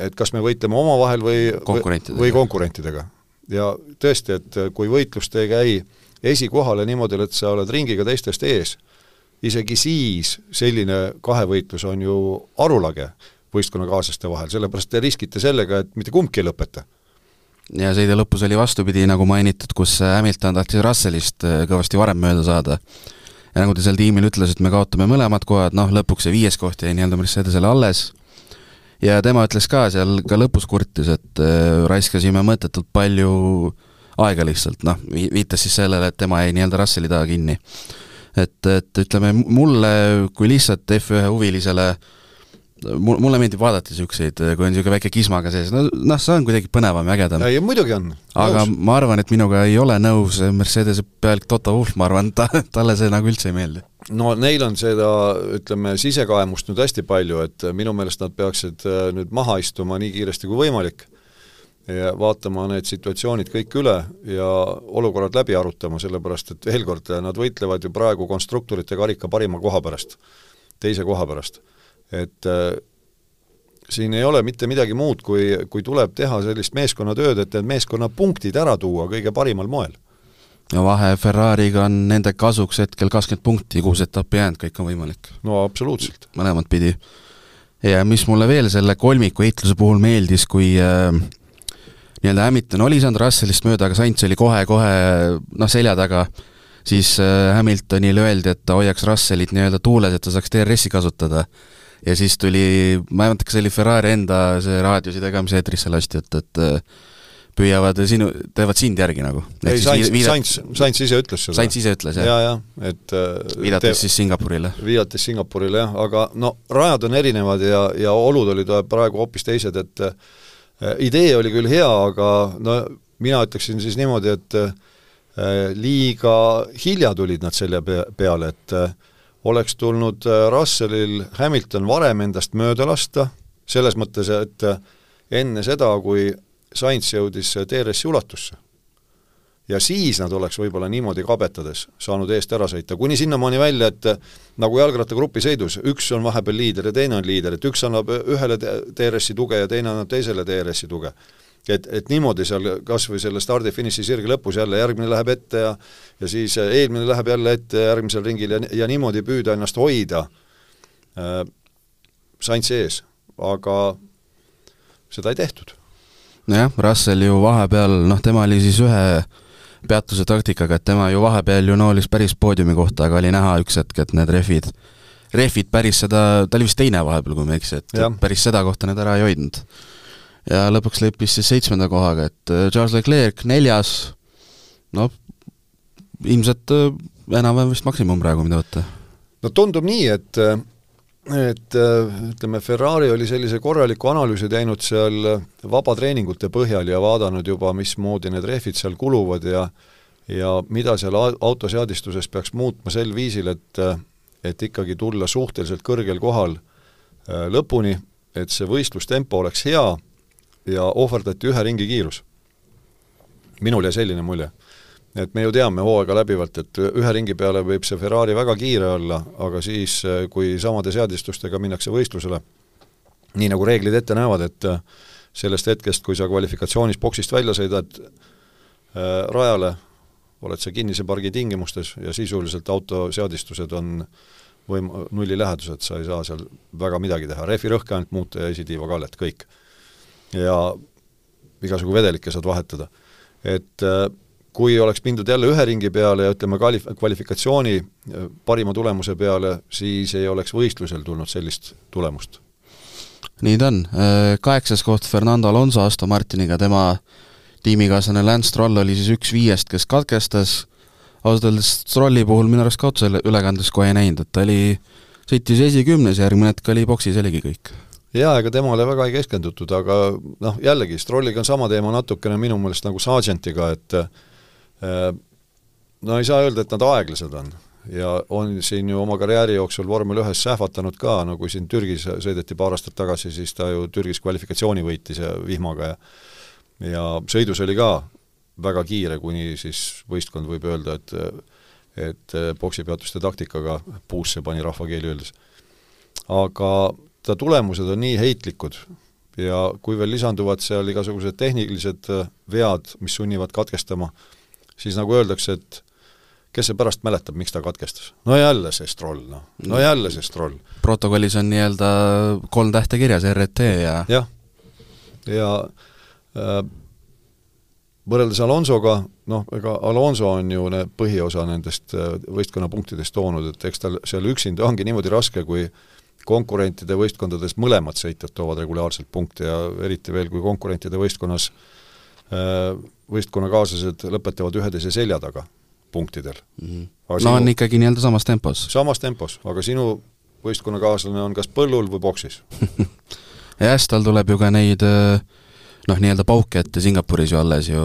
et kas me võitleme omavahel või konkurentidega. või konkurentidega. ja tõesti, et kui võitlust ei käi esikohale niimoodi, et sa oled ringiga teistest ees, isegi siis selline kahevõitlus on ju arulage võistkonnakaaslaste vahel, sellepärast te riskite sellega, et mitte kumbki ei lõpeta ja sõidu lõpus oli vastupidi, nagu mainitud, kus Hamilton tahtis Russellist äh, kõvasti varem mööda saada. ja nagu ta seal tiimil ütles, et me kaotame mõlemad kohad, noh lõpuks see viies koht jäi nii-öelda Mercedesele alles, ja tema ütles ka seal ka lõpus kurtis, et äh, raiskasime mõttetult palju aega lihtsalt, noh, viitas siis sellele, et tema jäi nii-öelda Russeli taha kinni. et, et ütleme, mulle kui lihtsalt F1 huvilisele mul, mulle meeldib vaadata niisuguseid, kui on niisugune väike kismaga sees, no noh, see on kuidagi põnevam ja ägedam. ei, muidugi on. aga nõus. ma arvan, et minuga ei ole nõus Mercedese pealik Toto Wolff, ma arvan, ta, talle see nagu üldse ei meeldi. No neil on seda, ütleme, sisekaemust nüüd hästi palju, et minu meelest nad peaksid äh, nüüd maha istuma nii kiiresti kui võimalik ja vaatama need situatsioonid kõik üle ja olukorrad läbi arutama, sellepärast et veel kord, nad võitlevad ju praegu konstruktorite karika parima koha pärast, teise koha pärast. et äh, siin ei ole mitte midagi muud, kui, kui tuleb teha sellist meeskonnatööd, et need meeskonnapunktid ära tuua kõige parimal moel. Ja vahe Ferrari'ga on nende kasuks hetkel kakskümmend punkti, kuus etappi jäänud, kõik on võimalik. no absoluutselt. mõlemat pidi. ja mis mulle veel selle kolmiku heitluse puhul meeldis, kui äh, nii-öelda Hamilton oli saanud Russellist mööda, aga Sainz oli kohe-kohe noh, selja taga, siis äh, Hamiltonile öeldi, et ta hoiaks Russellit nii-öelda tuules, et ta saaks DRS-i kasutada. ja siis tuli, ma ei mäleta, kas see oli Ferrari enda see raadiosidega, mis eetrisse lasti, et, et äh, püüavad sinu, teevad sind järgi nagu. ei, Sainz, Sainz, Sainz ise ütles seda. Sainz ise ütles, jah? jaa, jah, et äh, viidates te... siis Singapurile. viidates Singapurile, jah, aga no rajad on erinevad ja, ja olud olid praegu hoopis teised, et Äh, idee oli küll hea, aga no mina ütleksin siis niimoodi, et äh, liiga hilja tulid nad selle peale, et äh, oleks tulnud Russellil Hamilton varem endast mööda lasta, selles mõttes, et enne seda, kui Sainz jõudis DRS-i ulatusse ja siis nad oleks võib-olla niimoodi kabetades saanud eest ära sõita, kuni sinnamaani välja, et nagu jalgrattagrupi sõidus, üks on vahepeal liider ja teine on liider, et üks annab ühele DRS-i tuge ja teine annab teisele DRS-i tuge. et, et niimoodi seal kas või selle stardi-finiši sirge lõpus jälle järgmine läheb ette ja ja siis eelmine läheb jälle ette järgmisel ringil ja, ja niimoodi püüda ennast hoida äh, Sainz ees, aga seda ei tehtud. Nojah, Russell ju vahepeal, noh, tema oli siis ühe peatuse taktikaga, et tema ju vahepeal ju noolis päris poodiumi kohta, aga oli näha üks hetk, et need rehvid, rehvid päris seda, ta oli vist teine vahepeal, kui ma ei eksi, et ja. päris seda kohta need ära ei hoidnud. ja lõpuks leppis siis seitsmenda kohaga, et äh, Charles Leclerc neljas, noh, ilmselt äh, enam-vähem vist maksimum praegu, mida võtta. no tundub nii, et äh, et äh, ütleme, Ferrari oli sellise korraliku analüüsi teinud seal vabatreeningute põhjal ja vaadanud juba, mismoodi need rehvid seal kuluvad ja ja mida seal autoseadistuses peaks muutma sel viisil, et et ikkagi tulla suhteliselt kõrgel kohal äh, lõpuni, et see võistlustempo oleks hea ja ohverdati ühe ringi kiirus. minul jäi selline mulje et me ju teame hooaega läbivalt, et ühe ringi peale võib see Ferrari väga kiire olla, aga siis, kui samade seadistustega minnakse võistlusele, nii nagu reeglid ette näevad, et sellest hetkest, kui sa kvalifikatsioonis boksist välja sõidad äh, rajale, oled sa kinnise pargi tingimustes ja sisuliselt autoseadistused on võim-, nullilähedused, sa ei saa seal väga midagi teha, rehvi rõhke ainult muuta ja esitiiva kallet, kõik. ja igasugu vedelikke saad vahetada. et äh, kui oleks mindud jälle ühe ringi peale ja ütleme, kvalif-, kvalifikatsiooni äh, parima tulemuse peale, siis ei oleks võistlusel tulnud sellist tulemust. nii ta on, äh, kaheksas koht Fernando Alonso Aston Martiniga, tema tiimikaaslane Lance Stroll oli siis üks viiest, kes katkestas, ausalt öeldes Strolli puhul minu arust ka otse ülekandes kohe ei näinud, et ta oli, sõitis esikümnes järgmine hetk oli boksis, oligi kõik. Jaa, ega temale väga ei keskendutud, aga noh, jällegi, Strolliga on sama teema natukene minu meelest nagu Sargentiga, et no ei saa öelda, et nad aeglased on ja on siin ju oma karjääri jooksul vormel ühes sähvatanud ka, no kui siin Türgis sõideti paar aastat tagasi, siis ta ju Türgis kvalifikatsiooni võitis ja vihmaga ja ja sõidus oli ka väga kiire, kuni siis võistkond võib öelda, et et poksipeatuste taktikaga puusse pani rahvakeeli öeldes. aga ta tulemused on nii heitlikud ja kui veel lisanduvad seal igasugused tehnilised vead, mis sunnivad katkestama, siis nagu öeldakse, et kes see pärast mäletab, miks ta katkestas? no jälle see Stroll, noh. no jälle see Stroll. protokollis on nii-öelda kolm tähte kirjas, RT ja jah, ja äh, võrreldes Alonsoga, noh, ega Alonso on ju ne, põhiosa nendest äh, võistkonna punktidest toonud, et eks tal seal üksinda ongi niimoodi raske, kui konkurentide võistkondades mõlemad sõitjad toovad regulaarselt punkte ja eriti veel, kui konkurentide võistkonnas võistkonnakaaslased lõpetavad üheteise selja taga punktidel mm. -hmm. No sinu- on ikkagi nii-öelda samas tempos. samas tempos, aga sinu võistkonnakaaslane on kas põllul või boksis. <laughs> ja hästi, tal tuleb ju ka neid äh, noh, nii-öelda pauke ette Singapuris ju alles ju,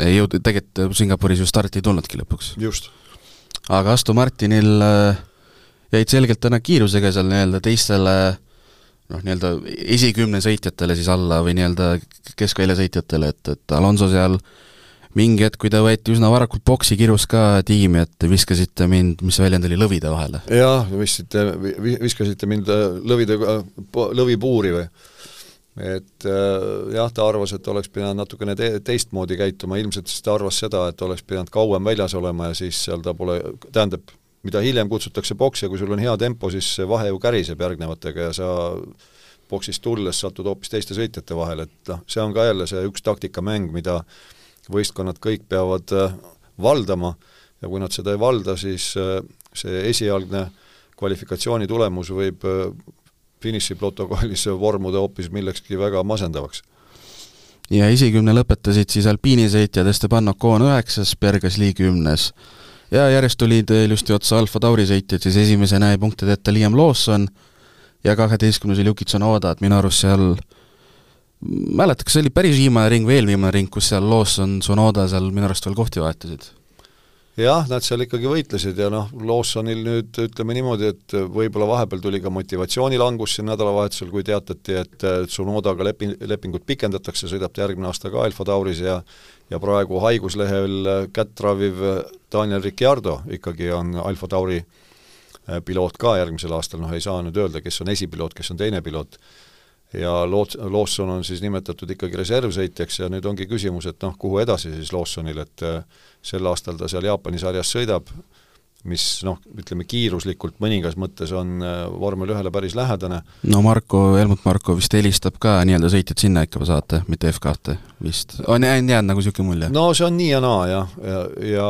ei jõud-, tegelikult Singapuris ju starti ei tulnudki lõpuks. just. aga Aston Martinil äh, jäid selgelt täna kiirusega seal nii-öelda teistele noh, nii-öelda esikümne sõitjatele siis alla või nii-öelda keskvälja sõitjatele, et, et Alonso seal mingi hetk, kui ta võeti üsna varakult boksi, kirus ka tiimi, et viskasite mind, mis väljend oli, lõvide vahele. jah, visksite, viskasite mind äh, lõvidega, lõvipuuri või? et äh, jah, ta arvas, et oleks pidanud natukene te teistmoodi käituma, ilmselt siis ta arvas seda, et oleks pidanud kauem väljas olema ja siis seal ta pole, tähendab, mida hiljem kutsutakse boksi ja kui sul on hea tempo, siis see vahe ju käriseb järgnevatega ja sa boksist tulles satud hoopis teiste sõitjate vahele, et noh, see on ka jälle see üks taktikamäng, mida võistkonnad kõik peavad äh, valdama ja kui nad seda ei valda, siis äh, see esialgne kvalifikatsiooni tulemus võib äh, finišiprotokollis vormuda hoopis millekski väga masendavaks. ja esikümne lõpetasid siis alpiinisõitjad Esteban Ocon üheksas, Bergasli kümnes. Ja järjest tulid ilusti otsa Alfa Tauri sõitjad, siis esimesena jäi punktideta Liam Lawson ja kaheteistkümnes oli Yuki Tsunoda, et minu arust seal mäletad, kas see oli päris viimane ring või eelviimane ring, kus seal Lawson, Tsunoda seal minu arust veel kohti vahetasid? jah, nad seal ikkagi võitlesid ja noh, Lawsonil nüüd ütleme niimoodi, et võib-olla vahepeal tuli ka motivatsioonilangus siin nädalavahetusel, kui teatati, et Tsunodaga lepi-, lepingut pikendatakse, sõidab ta järgmine aasta ka Alfa Tauris ja ja praegu haiguslehel kätt raviv Daniel Ricciardo ikkagi on Alfa Tauri piloot ka järgmisel aastal, noh ei saa nüüd öelda, kes on esipiloot, kes on teine piloot. Ja Loot-, Lawson on siis nimetatud ikkagi reservsõitjaks ja nüüd ongi küsimus, et noh, kuhu edasi siis Lawsonil, et äh, sel aastal ta seal Jaapani sarjas sõidab, mis noh, ütleme kiiruslikult mõningas mõttes on äh, vormel ühele päris lähedane. no Marko, Helmut Marko vist helistab ka nii-öelda sõitjad sinna ikka saata, mitte F2-te vist, on jäänud nagu niisugune mulje? no see on nii ja naa jah, ja, ja, ja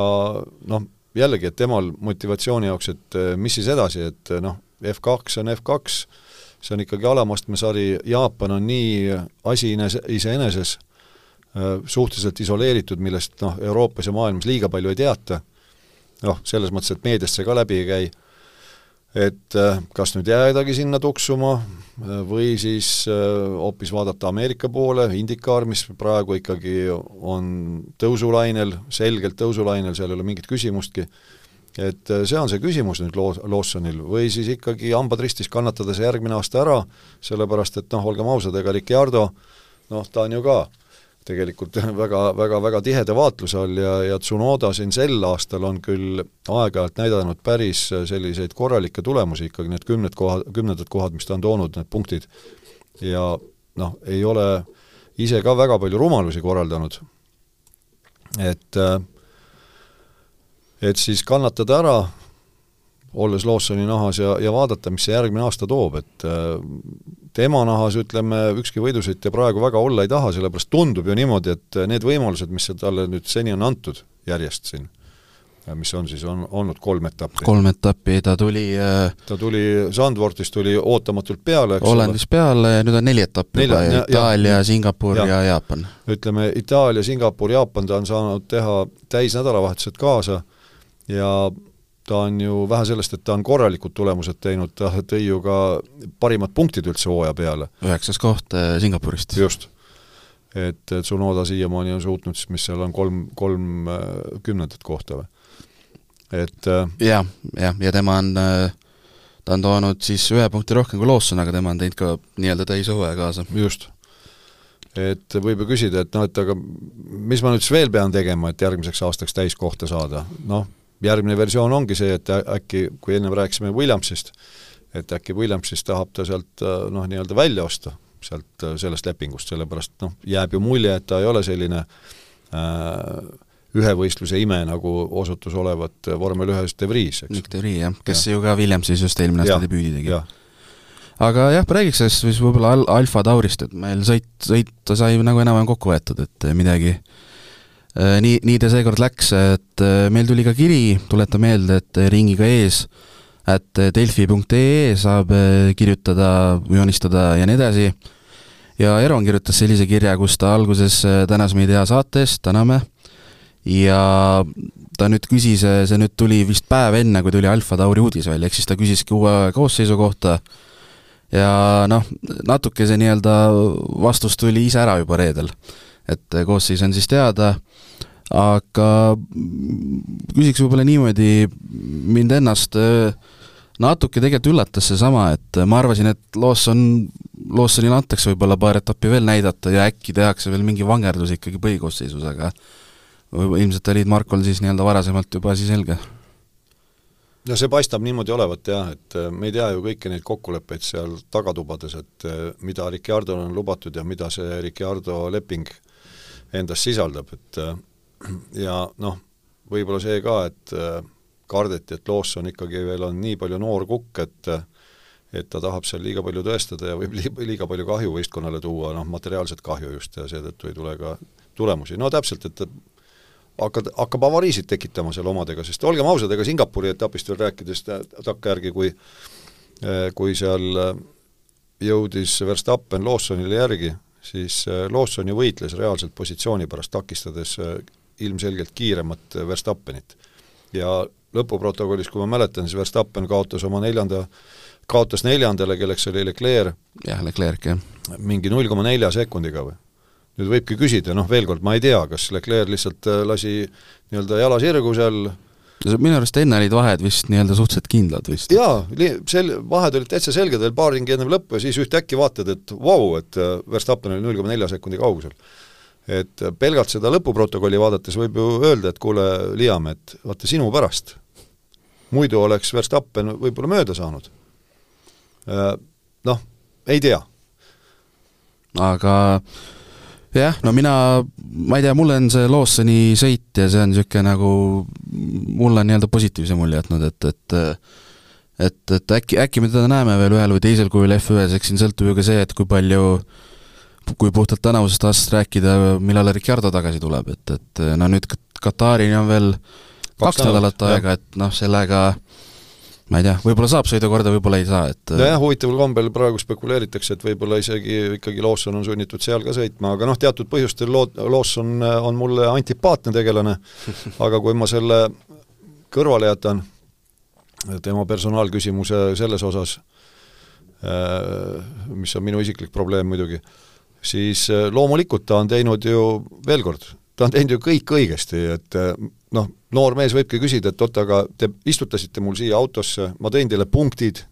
noh, jällegi, et temal motivatsiooni jaoks, et äh, mis siis edasi, et noh, F2 on F2, see on ikkagi alamastme sari, Jaapan on nii asi iseeneses suhteliselt isoleeritud, millest noh, Euroopas ja maailmas liiga palju ei teata, noh, selles mõttes, et meediast see ka läbi ei käi, et kas nüüd jäädagi sinna tuksuma või siis hoopis vaadata Ameerika poole, Indikaar, mis praegu ikkagi on tõusulainel, selgelt tõusulainel, seal ei ole mingit küsimustki, et see on see küsimus nüüd Lo-, Lawsonil või siis ikkagi hambad ristis kannatada see järgmine aasta ära, sellepärast et noh, olgem ausad, ega Ricciardo noh, ta on ju ka tegelikult <laughs> väga, väga, väga tiheda vaatluse all ja, ja Tsunoda siin sel aastal on küll aeg-ajalt näidanud päris selliseid korralikke tulemusi, ikkagi need kümned kohad, kümnendad kohad, mis ta on toonud, need punktid, ja noh, ei ole ise ka väga palju rumalusi korraldanud. et äh, et siis kannatada ära, olles Lawsoni nahas ja, ja vaadata, mis see järgmine aasta toob, et äh, tema nahas, ütleme, ükski võidusõitja praegu väga olla ei taha, sellepärast tundub ju niimoodi, et need võimalused, mis talle nüüd seni on antud järjest siin, mis on siis, on olnud kolm etappi. kolm etappi, ta tuli äh, ta tuli, Sandvortist tuli ootamatult peale, eks Hollandis peale ja nüüd on neli etappi Nelja- juba, ja- Itaalia, Singapur ja- ja Jaapan. ütleme, Itaalia, Singapur, Jaapan, ta on saanud teha täisnädalavahetused kaasa ja ta on ju vähe sellest, et ta on korralikud tulemused teinud, ta tõi ju ka parimad punktid üldse hooaja peale. üheksas koht äh, Singapurist. just. et Tsunoda siiamaani on suutnud siis, mis seal on, kolm, kolm äh, kümnendat kohta või? et äh, jah, jah, ja tema on, ta on toonud siis ühe punkti rohkem kui Lawson, aga tema on teinud ka nii-öelda täishooaja kaasa. just. et võib ju küsida, et noh, et aga mis ma nüüd siis veel pean tegema, et järgmiseks aastaks täiskohta saada, noh, järgmine versioon ongi see, et äkki, kui ennem rääkisime Williamsist, et äkki Williamsist tahab ta sealt noh, nii-öelda välja osta, sealt sellest lepingust, sellepärast noh, jääb ju mulje, et ta ei ole selline äh, ühe võistluse ime, nagu osutus olevat vormel ühes De Vries, eks. Nick de Vries, jah, kes ju ka Williamsis just eelmine aasta debüüdi tegi. jah, aga jah, räägiks sellest siis võib-olla Al-, Alfa Taurist, et meil sõit, sõita sai nagu enam-vähem kokku võetud, et midagi äh, nii, nii ta seekord läks, et äh, meil tuli ka kiri, tuleta meelde, et ringiga ees, et delfi.ee saab äh, kirjutada, joonistada ja nii edasi, ja Eron kirjutas sellise kirja, kus ta alguses tänas meid hea saate eest, täname, ja ta nüüd küsis, see nüüd tuli vist päev enne, kui tuli Alfa Tauri uudis välja, ehk siis ta küsiski uue koosseisu kohta. Ja noh, natuke see nii-öelda vastus tuli ise ära juba reedel. Et koosseis on siis teada, aga küsiks võib-olla niimoodi, mind ennast natuke tegelikult üllatas seesama, et ma arvasin, et Lawson, Lawsonile antakse võib-olla paar etappi veel näidata ja äkki tehakse veel mingi vangerdus ikkagi põhikoosseisus, aga ilmselt olid Markol siis nii-öelda varasemalt juba asi selge. No see paistab niimoodi olevat jah, et äh, me ei tea ju kõiki neid kokkuleppeid seal tagatubades, et äh, mida Ricciardole on lubatud ja mida see Ricciardo leping endas sisaldab, et äh, ja noh, võib-olla see ka, et kardeti, et Lawson ikkagi veel on nii palju noor kukk, et et ta tahab seal liiga palju tõestada ja võib liiga palju kahju võistkonnale tuua, noh, materiaalset kahju just, ja seetõttu ei tule ka tulemusi, no täpselt, et hakkad, hakkab avariisid tekitama seal omadega, sest olgem ausad, ega Singapuri etapist veel rääkides takkajärgi, kui kui seal jõudis Verstappen Lawsonile järgi, siis Lawson ju võitles reaalselt positsiooni pärast, takistades ilmselgelt kiiremat Verstappenit. ja lõpuprotokollis, kui ma mäletan, siis Verstappen kaotas oma neljanda, kaotas neljandale, kelleks oli Leclerc. jah, Leclerc, jah. mingi null koma nelja sekundiga või? nüüd võibki küsida, noh veel kord, ma ei tea, kas Leclerc lihtsalt äh, lasi nii-öelda jala sirgu seal minu arust enne olid vahed vist nii-öelda suhteliselt kindlad vist. jaa, sel-, vahed olid täitsa selged veel paar ringi ennem lõppu ja siis ühtäkki vaatad, et vau wow,, et äh, Verstappen oli null koma nelja sekundi kaugusel. et äh, pelgalt seda lõpuprotokolli vaadates võib ju öelda, et kuule, Liam, et vaata sinu pärast. muidu oleks Verstappen võib-olla mööda saanud. Noh, ei tea. aga jah, no mina, ma ei tea, mulle on see Lawsoni sõit ja see on niisugune nagu, mulle on nii-öelda positiivse mulje jätnud, et, et et, et äkki, äkki me teda näeme veel ühel või teisel kujul F1-s, eks siin sõltub ju ka see, et kui palju kui puhtalt tänavusest aastast rääkida, millal Ricardo tagasi tuleb, et, et no nüüd Katarini on veel kaks, kaks nädalat aega, et noh, sellega ma ei tea, võib-olla saab sõidukorda, võib-olla ei saa, et nojah, huvitaval kombel praegu spekuleeritakse, et võib-olla isegi ikkagi Lawson on sunnitud seal ka sõitma, aga noh, teatud põhjustel Lo-, Lawson on mulle antipaatne tegelane, <laughs> aga kui ma selle kõrvale jätan, tema personaalküsimuse selles osas, äh, mis on minu isiklik probleem muidugi, siis äh, loomulikult ta on teinud ju, veel kord, ta on teinud ju kõik õigesti, et äh, noh, noor mees võibki küsida, et oot, aga te istutasite mul siia autosse, ma tõin teile punktid,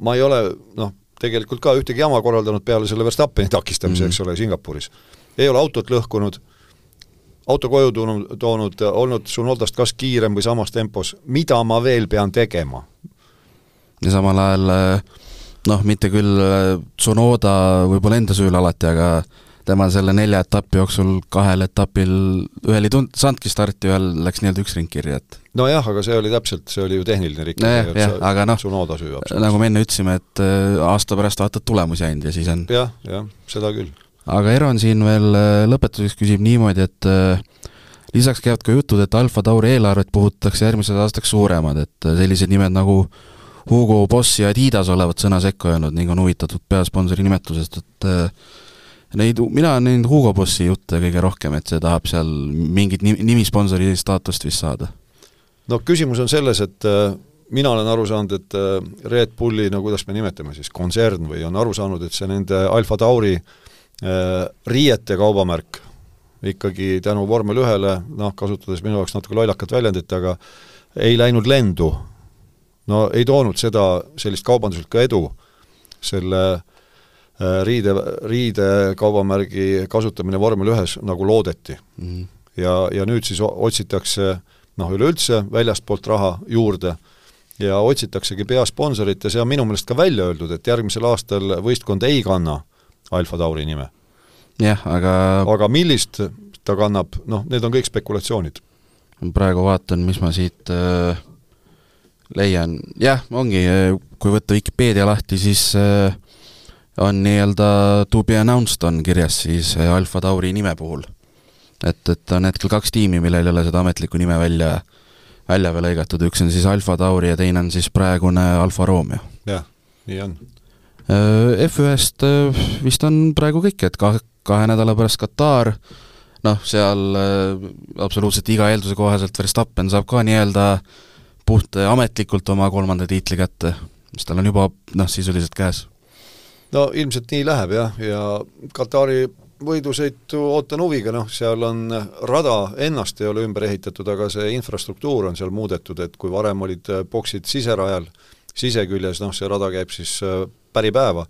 ma ei ole noh, tegelikult ka ühtegi jama korraldanud peale selle Verstappeni takistamise mm, -hmm. eks ole, Singapuris. ei ole autot lõhkunud, auto koju toonud, toonud, olnud Sunodast kas kiirem või samas tempos, mida ma veel pean tegema? ja samal ajal noh, mitte küll Tsunoda võib-olla enda süül alati, aga tema selle nelja etapi jooksul kahel etapil, ühel ei tund-, saanudki starti, ühel läks nii-öelda üks ring kirja, et nojah, aga see oli täpselt, see oli ju tehniline rikkumine jah, aga noh, nagu me enne ütlesime, et äh, aasta pärast vaatad tulemusi ainult ja siis on jah, jah, seda küll. aga Eron siin veel äh, lõpetuseks küsib niimoodi, et äh, lisaks käivad ka jutud, et Alfa Tauri eelarvet puhutatakse järgmiseks aastaks suuremad, et sellised nimed nagu Hugo Boss ja Adidas olevat sõna sekka öelnud ning on huvitatud peasponsori nimetusest, et Neid, mina olen näinud Hugo Bossi jutte kõige rohkem, et see tahab seal mingit nimisponsori staatust vist saada. no küsimus on selles, et äh, mina olen aru saanud, et äh, Red Bulli, no kuidas me nimetame siis, kontsern või on aru saanud, et see nende Alfa Tauri äh, riiete kaubamärk ikkagi tänu vormel ühele, noh, kasutades minu jaoks natuke lollakat väljendit, aga ei läinud lendu. no ei toonud seda, sellist kaubanduslikku edu selle riide, riidekaubamärgi kasutamine vormel ühes, nagu loodeti mm. -hmm. ja, ja nüüd siis otsitakse noh, üleüldse väljastpoolt raha juurde ja otsitaksegi peasponsorit ja see on minu meelest ka välja öeldud, et järgmisel aastal võistkond ei kanna Alfa Tauri nime. jah, aga aga millist ta kannab, noh, need on kõik spekulatsioonid. praegu vaatan, mis ma siit äh, leian, jah, ongi, kui võtta Vikipeedia lahti, siis äh, on nii-öelda to be announced on kirjas siis äh, Alfa Tauri nime puhul. et, et on hetkel kaks tiimi, millel ei ole seda ametlikku nime välja, välja veel lõigatud, üks on siis Alfa Tauri ja teine on siis praegune Alfa Romeo. jah, nii on. F1-st vist on praegu kõik, et ka kahe nädala pärast Katar, noh, seal absoluutselt iga eelduse kohaselt Verstappen saab ka nii-öelda puht ametlikult oma kolmanda tiitli kätte, mis tal on juba noh, sisuliselt käes. No ilmselt nii läheb jah, ja Katari võidusõitu ootan huviga, noh, seal on rada ennast ei ole ümber ehitatud, aga see infrastruktuur on seal muudetud, et kui varem olid boksid siserajal, siseküljes, noh, see rada käib siis päripäeva,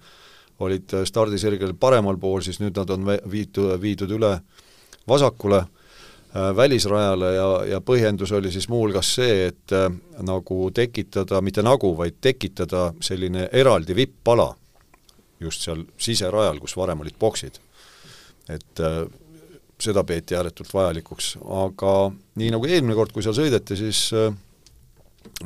olid stardisirgel paremal pool, siis nüüd nad on viitud, viidud üle vasakule äh, välisrajale ja, ja põhjendus oli siis muuhulgas see, et äh, nagu tekitada, mitte nagu, vaid tekitada selline eraldi vipp-ala just seal siserajal, kus varem olid boksid. et äh, seda peeti ääretult vajalikuks, aga nii nagu eelmine kord, kui seal sõideti, siis äh,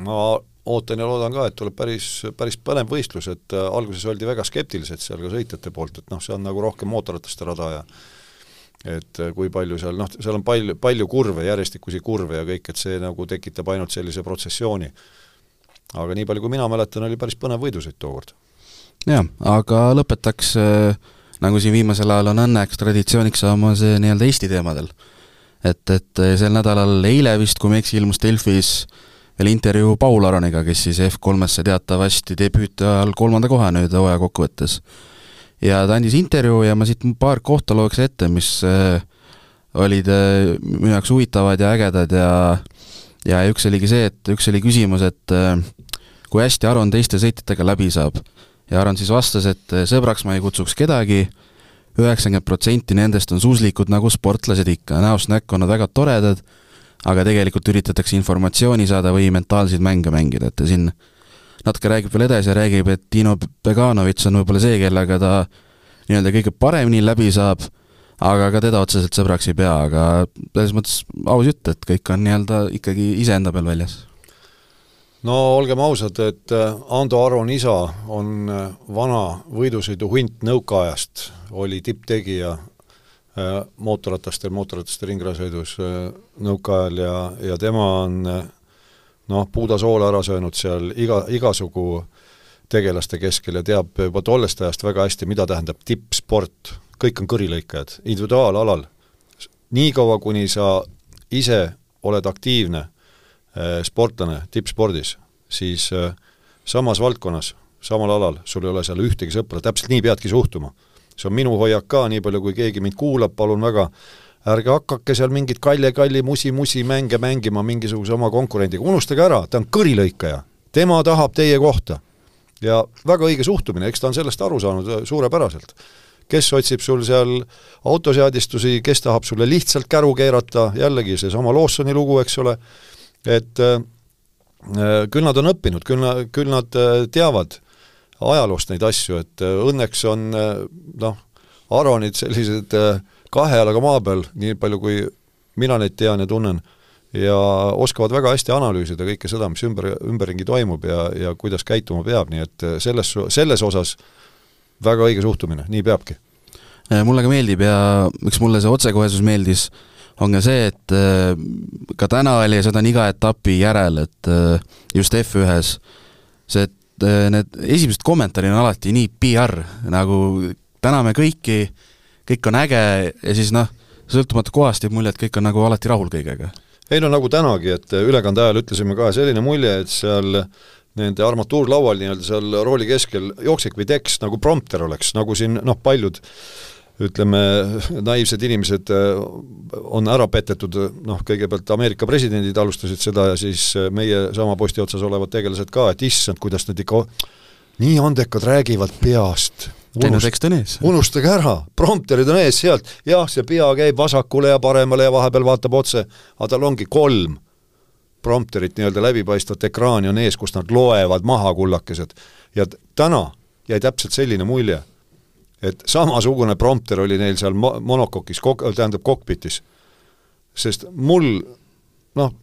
ma ootan ja loodan ka, et tuleb päris, päris põnev võistlus, et äh, alguses oldi väga skeptilised seal ka sõitjate poolt, et noh, see on nagu rohkem mootorrataste rada ja et äh, kui palju seal, noh, seal on palju, palju kurve, järjestikusi kurve ja kõik, et see nagu tekitab ainult sellise protsessiooni. aga nii palju, kui mina mäletan, oli päris põnev võidusõit tookord. Jah, aga lõpetaks äh, nagu siin viimasel ajal on õnneks traditsiooniks saamas nii-öelda Eesti teemadel. et, et sel nädalal, eile vist, kui ma ei eksi, ilmus Delfis äh, veel intervjuu Paul Aroniga, kes siis F3-sse teatavasti debüüti ajal kolmanda koha nüüd hooaja kokkuvõttes. ja ta andis intervjuu ja ma siit paar kohta loeks ette, mis äh, olid äh, minu jaoks huvitavad ja ägedad ja ja üks oligi see, et üks oli küsimus, et äh, kui hästi Aron teiste sõitjatega läbi saab. Ja Aron siis vastas, et äh, sõbraks ma ei kutsuks kedagi, üheksakümmend protsenti nendest on suslikud nagu sportlased ikka, näost näkku on nad väga toredad aga tegelikult üritatakse informatsiooni saada või mentaalseid mänge mängida, et ta siin natuke räägib veel edasi ja räägib, et Dino Beganovitš on võib-olla see, kellega ta nii-öelda kõige paremini läbi saab, aga ka teda otseselt sõbraks ei pea, aga selles mõttes aus jutt, et kõik on nii-öelda ikkagi iseenda peal väljas. No olgem ausad, et äh, Ando Aron isa on äh, vana võidusõiduhunt nõukaajast, oli tipptegija Äh, mootorratastel, mootorrataste ringrajasõidus äh, nõukaajal ja, ja tema on äh, noh, puudasoola ära söönud seal iga, igasugu tegelaste keskel ja teab juba tollest ajast väga hästi, mida tähendab tippsport. kõik on kõrilõikajad, individuaalalal. niikaua, kuni sa ise oled aktiivne sportlane tippspordis, siis samas valdkonnas, samal alal, sul ei ole seal ühtegi sõpra, täpselt nii peadki suhtuma see on minu hoiak ka, nii palju kui keegi mind kuulab, palun väga, ärge hakake seal mingit kalli-kalli musi-musi mänge mängima mingisuguse oma konkurendiga, unustage ära, ta on kõrilõikaja. tema tahab teie kohta. ja väga õige suhtumine, eks ta on sellest aru saanud äh, suurepäraselt. kes otsib sul seal autoseadistusi, kes tahab sulle lihtsalt käru keerata, jällegi seesama Lawsoni lugu, eks ole, et äh, äh küll nad on õppinud, küll nad, küll nad äh, teavad, ajaloost neid asju, et õnneks on noh, Aronid sellised kahe jalaga maa peal, nii palju kui mina neid tean ja tunnen, ja oskavad väga hästi analüüsida kõike seda, mis ümber, ümberringi toimub ja, ja kuidas käituma peab, nii et selles, selles osas väga õige suhtumine, nii peabki. mulle ka meeldib ja miks mulle see otsekohesus meeldis, on ka see, et ka täna oli, seda on iga etapi järel, et just F1-s, see, et Äh, need esimesed kommentaarid on alati nii PR, nagu täname kõiki, kõik on äge ja siis noh, sõltumata kohast jääb mulje, et kõik on nagu alati rahul kõigega. ei no nagu tänagi, et ülekande ajal ütlesime ka selline mulje, et seal nende armatuurlaual nii-öelda seal rooli keskel jooksik või tekst nagu prompter oleks, nagu siin noh, paljud ütleme, naiivsed inimesed äh, on ära petetud, noh, kõigepealt Ameerika presidendid alustasid seda ja siis äh, meie sama posti otsas olevad tegelased ka, et issand, kuidas nad ikka nii andekad räägivad peast. teine tekst on ees. unustage ära, prompterid on ees sealt, jah, see pea käib vasakule ja paremale ja vahepeal vaatab otse, aga tal ongi kolm prompterit, nii-öelda läbipaistvat ekraani on ees, kus nad loevad maha kullakesed. ja täna jäi täpselt selline mulje et samasugune prompter oli neil seal mo-, monokokis, kok-, tähendab kokpitis. sest mul noh,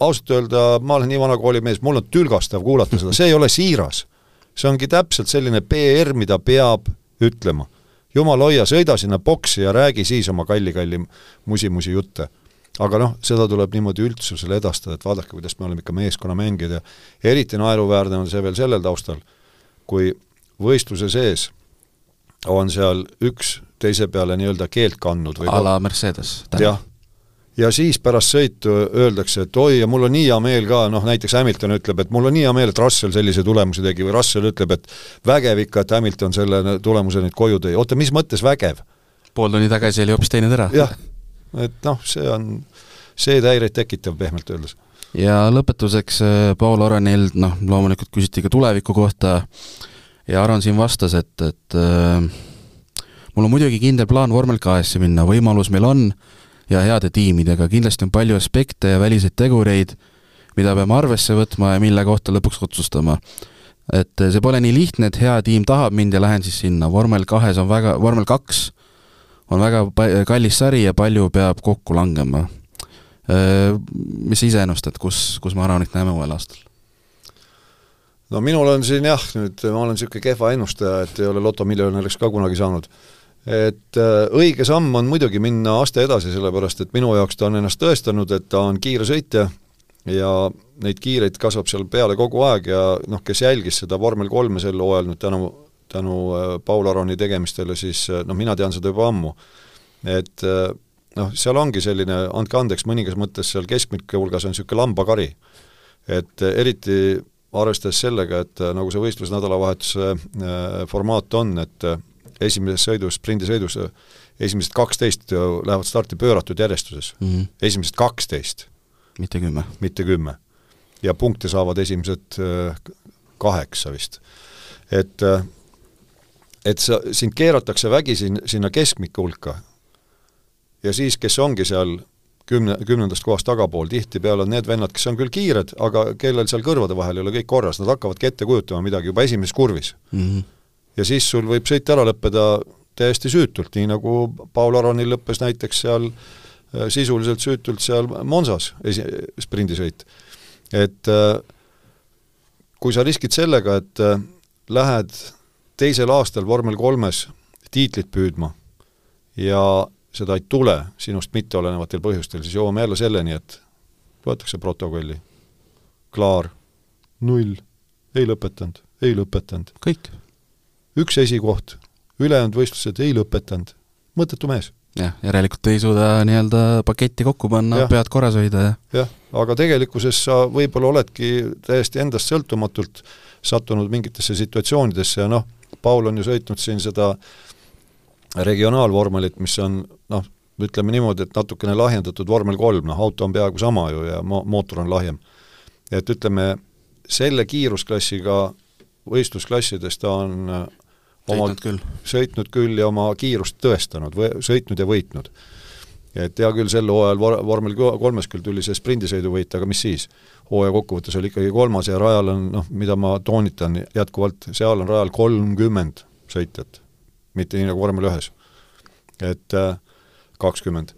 ausalt öelda, ma olen nii vana koolimees, mul on tülgastav kuulata seda, see ei ole siiras. see ongi täpselt selline PR, mida peab ütlema. jumal hoia, sõida sinna boksi ja räägi siis oma kalli-kalli musi-musi jutte. aga noh, seda tuleb niimoodi üldsusele edastada, et vaadake, kuidas me oleme ikka meeskonnamängijad ja eriti naeruväärne on see veel sellel taustal, kui võistluse sees on seal üks teise peale nii-öelda keelt kandnud või a la Mercedes. jah, ja siis pärast sõitu öeldakse, et oi, ja mul on nii hea meel ka, noh näiteks Hamilton ütleb, et mul on nii hea meel, et Russell sellise tulemuse tegi või Russell ütleb, et vägev ikka, et Hamilton selle tulemuse nüüd koju tõi, oota, mis mõttes vägev? pool tundi tagasi oli hoopis teine tera. jah, et noh, see on, see häireid tekitav pehmelt öeldes. ja lõpetuseks äh, Paul Aronilt, noh, loomulikult küsiti ka tuleviku kohta ja Aron siin vastas, et, et äh, mul on muidugi kindel plaan vormel kahesse minna, võimalus meil on ja heade tiimidega, kindlasti on palju aspekte ja väliseid tegureid, mida peame arvesse võtma ja mille kohta lõpuks otsustama. et see pole nii lihtne, et hea tiim tahab mind ja lähen siis sinna, vormel kahes on väga, vormel kaks on väga kallis sari ja palju peab kokku langema. Mis sa ise ennustad, kus, kus me Aronit näeme uuel aastal? No minul on siin jah, nüüd ma olen niisugune kehva ennustaja, et ei ole lotomiljonäriks ka kunagi saanud et äh, õige samm on muidugi minna aste edasi, sellepärast et minu jaoks ta on ennast tõestanud, et ta on kiire sõitja ja neid kiireid kasvab seal peale kogu aeg ja noh, kes jälgis seda vormel kolme sel hooajal nüüd tänu, tänu äh, Paul Aroni tegemistele, siis äh, noh, mina tean seda juba ammu. et noh, seal ongi selline, andke andeks, mõningas mõttes seal keskmike hulgas on niisugune lambakari. et eriti arvestades sellega, et nagu see võistlusnädalavahetuse formaat on, et esimeses sõidus, sprindisõidus, esimesed kaksteist lähevad starti pööratud järjestuses mm. -hmm. esimesed kaksteist. mitte kümme. mitte kümme. ja punkte saavad esimesed äh, kaheksa vist. et, äh, et sa, sind keeratakse vägisi sinna keskmike hulka ja siis, kes ongi seal kümne, kümnendast kohast tagapool, tihtipeale on need vennad, kes on küll kiired, aga kellel seal kõrvade vahel ei ole kõik korras, nad hakkavadki ette kujutama midagi juba esimeses kurvis mm. -hmm ja siis sul võib sõit ära lõppeda täiesti süütult, nii nagu Paul Aronil lõppes näiteks seal äh, sisuliselt süütult seal Monsas esi-, sprindisõit. et äh, kui sa riskid sellega, et äh, lähed teisel aastal vormel kolmes tiitlit püüdma ja seda ei tule sinust mitteolenevatel põhjustel, siis jõuame jälle selleni, et võetakse protokolli, klaar, null, ei lõpetanud, ei lõpetanud. kõik. Üks esikoht, ülejäänud võistlused ei lõpetanud, mõttetu mees. jah, järelikult ei suuda nii-öelda paketti kokku panna, pead korras hoida ja jah, aga tegelikkuses sa võib-olla oledki täiesti endast sõltumatult sattunud mingitesse situatsioonidesse ja noh, Paul on ju sõitnud siin seda regionaalvormelit, mis on noh, ütleme niimoodi, et natukene lahjendatud vormel kolm, noh auto on peaaegu sama ju ja mo-, mootor on lahjem. et ütleme, selle kiirusklassiga võistlusklassidest ta on oma, sõitnud küll. sõitnud küll ja oma kiirust tõestanud või sõitnud ja võitnud. et hea küll, sel hooajal vor-, vormel kolmes küll tuli see sprindisõiduvõit, aga mis siis? hooaja kokkuvõttes oli ikkagi kolmas ja rajal on noh, mida ma toonitan jätkuvalt, seal on rajal kolmkümmend sõitjat, mitte nii nagu vormel ühes. et äh, kakskümmend.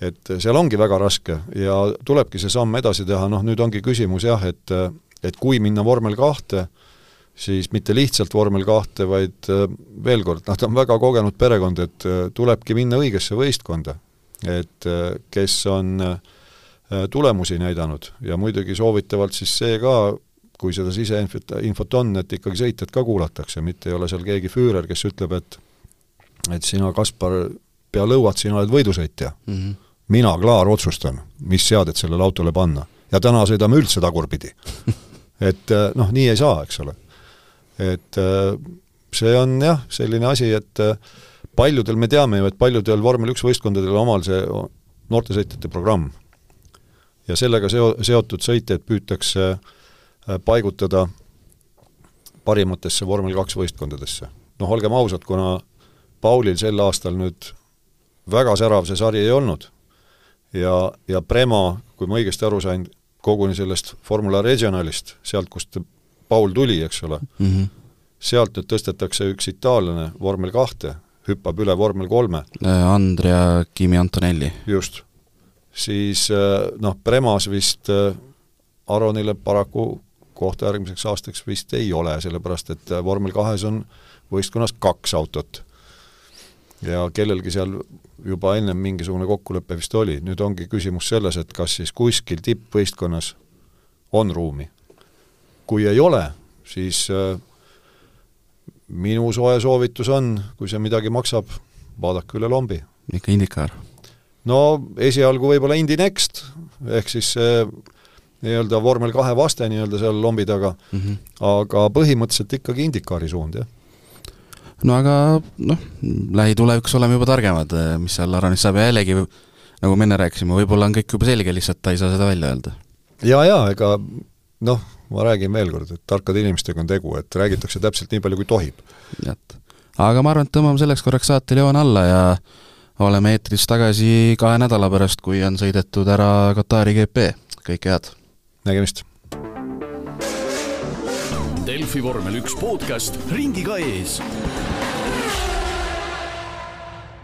et seal ongi väga raske ja tulebki see samm edasi teha, noh nüüd ongi küsimus jah, et et kui minna vormel kahte, siis mitte lihtsalt vormel kahte, vaid äh, veel kord, noh ta on väga kogenud perekond, et äh, tulebki minna õigesse võistkonda. et äh, kes on tulemusi näidanud ja muidugi soovitavalt siis see ka, kui seda siseinfot, infot on, et ikkagi sõitjad ka kuulatakse, mitte ei ole seal keegi füürer, kes ütleb, et et sina, Kaspar, pea lõuad, sina oled võidusõitja mm. -hmm. mina, Klaar, otsustan, mis seadet sellele autole panna. ja täna sõidame üldse tagurpidi <laughs> et noh, nii ei saa, eks ole et äh, see on jah, selline asi, et äh, paljudel, me teame ju, et paljudel vormel üks võistkondadel omal see noortesõitjate programm. ja sellega seo-, seotud sõitjaid püütakse äh, paigutada parimatesse vormel kaks võistkondadesse. noh, olgem ausad, kuna Paulil sel aastal nüüd väga särav see sari ei olnud ja, ja Prema, kui ma õigesti aru sain, koguni sellest Formula Regionalist, sealt, kust Paul tuli, eks ole mm, -hmm. sealt nüüd tõstetakse üks itaallane vormel kahte, hüppab üle vormel kolme. Äh, Andrea Kimi Antonelli. just. siis äh, noh, Premas vist äh, Aronile paraku kohta järgmiseks aastaks vist ei ole, sellepärast et vormel kahes on võistkonnas kaks autot. Ja kellelgi seal juba ennem mingisugune kokkulepe vist oli, nüüd ongi küsimus selles, et kas siis kuskil tippvõistkonnas on ruumi kui ei ole, siis äh, minu soe soovitus on, kui see midagi maksab, vaadake üle lombi. ikka Indikaar? no esialgu võib-olla Indy Next, ehk siis see nii-öelda vormel kahe vaste nii-öelda seal lombi taga mm, -hmm. aga põhimõtteliselt ikkagi Indikaari suund, jah. No aga noh, lähitulevikus oleme juba targemad, mis seal Aronis saab ja jällegi nagu me enne rääkisime, võib-olla on kõik juba selge, lihtsalt ta ei saa seda välja öelda. jaa, jaa, ega noh, ma räägin veel kord, et tarkade inimestega on tegu, et räägitakse täpselt nii palju, kui tohib. aga ma arvan, et tõmbame selleks korraks saatel joone alla ja oleme eetris tagasi kahe nädala pärast, kui on sõidetud ära Katari GP, kõike head! nägemist! Delfi vormel üks podcast ringiga ees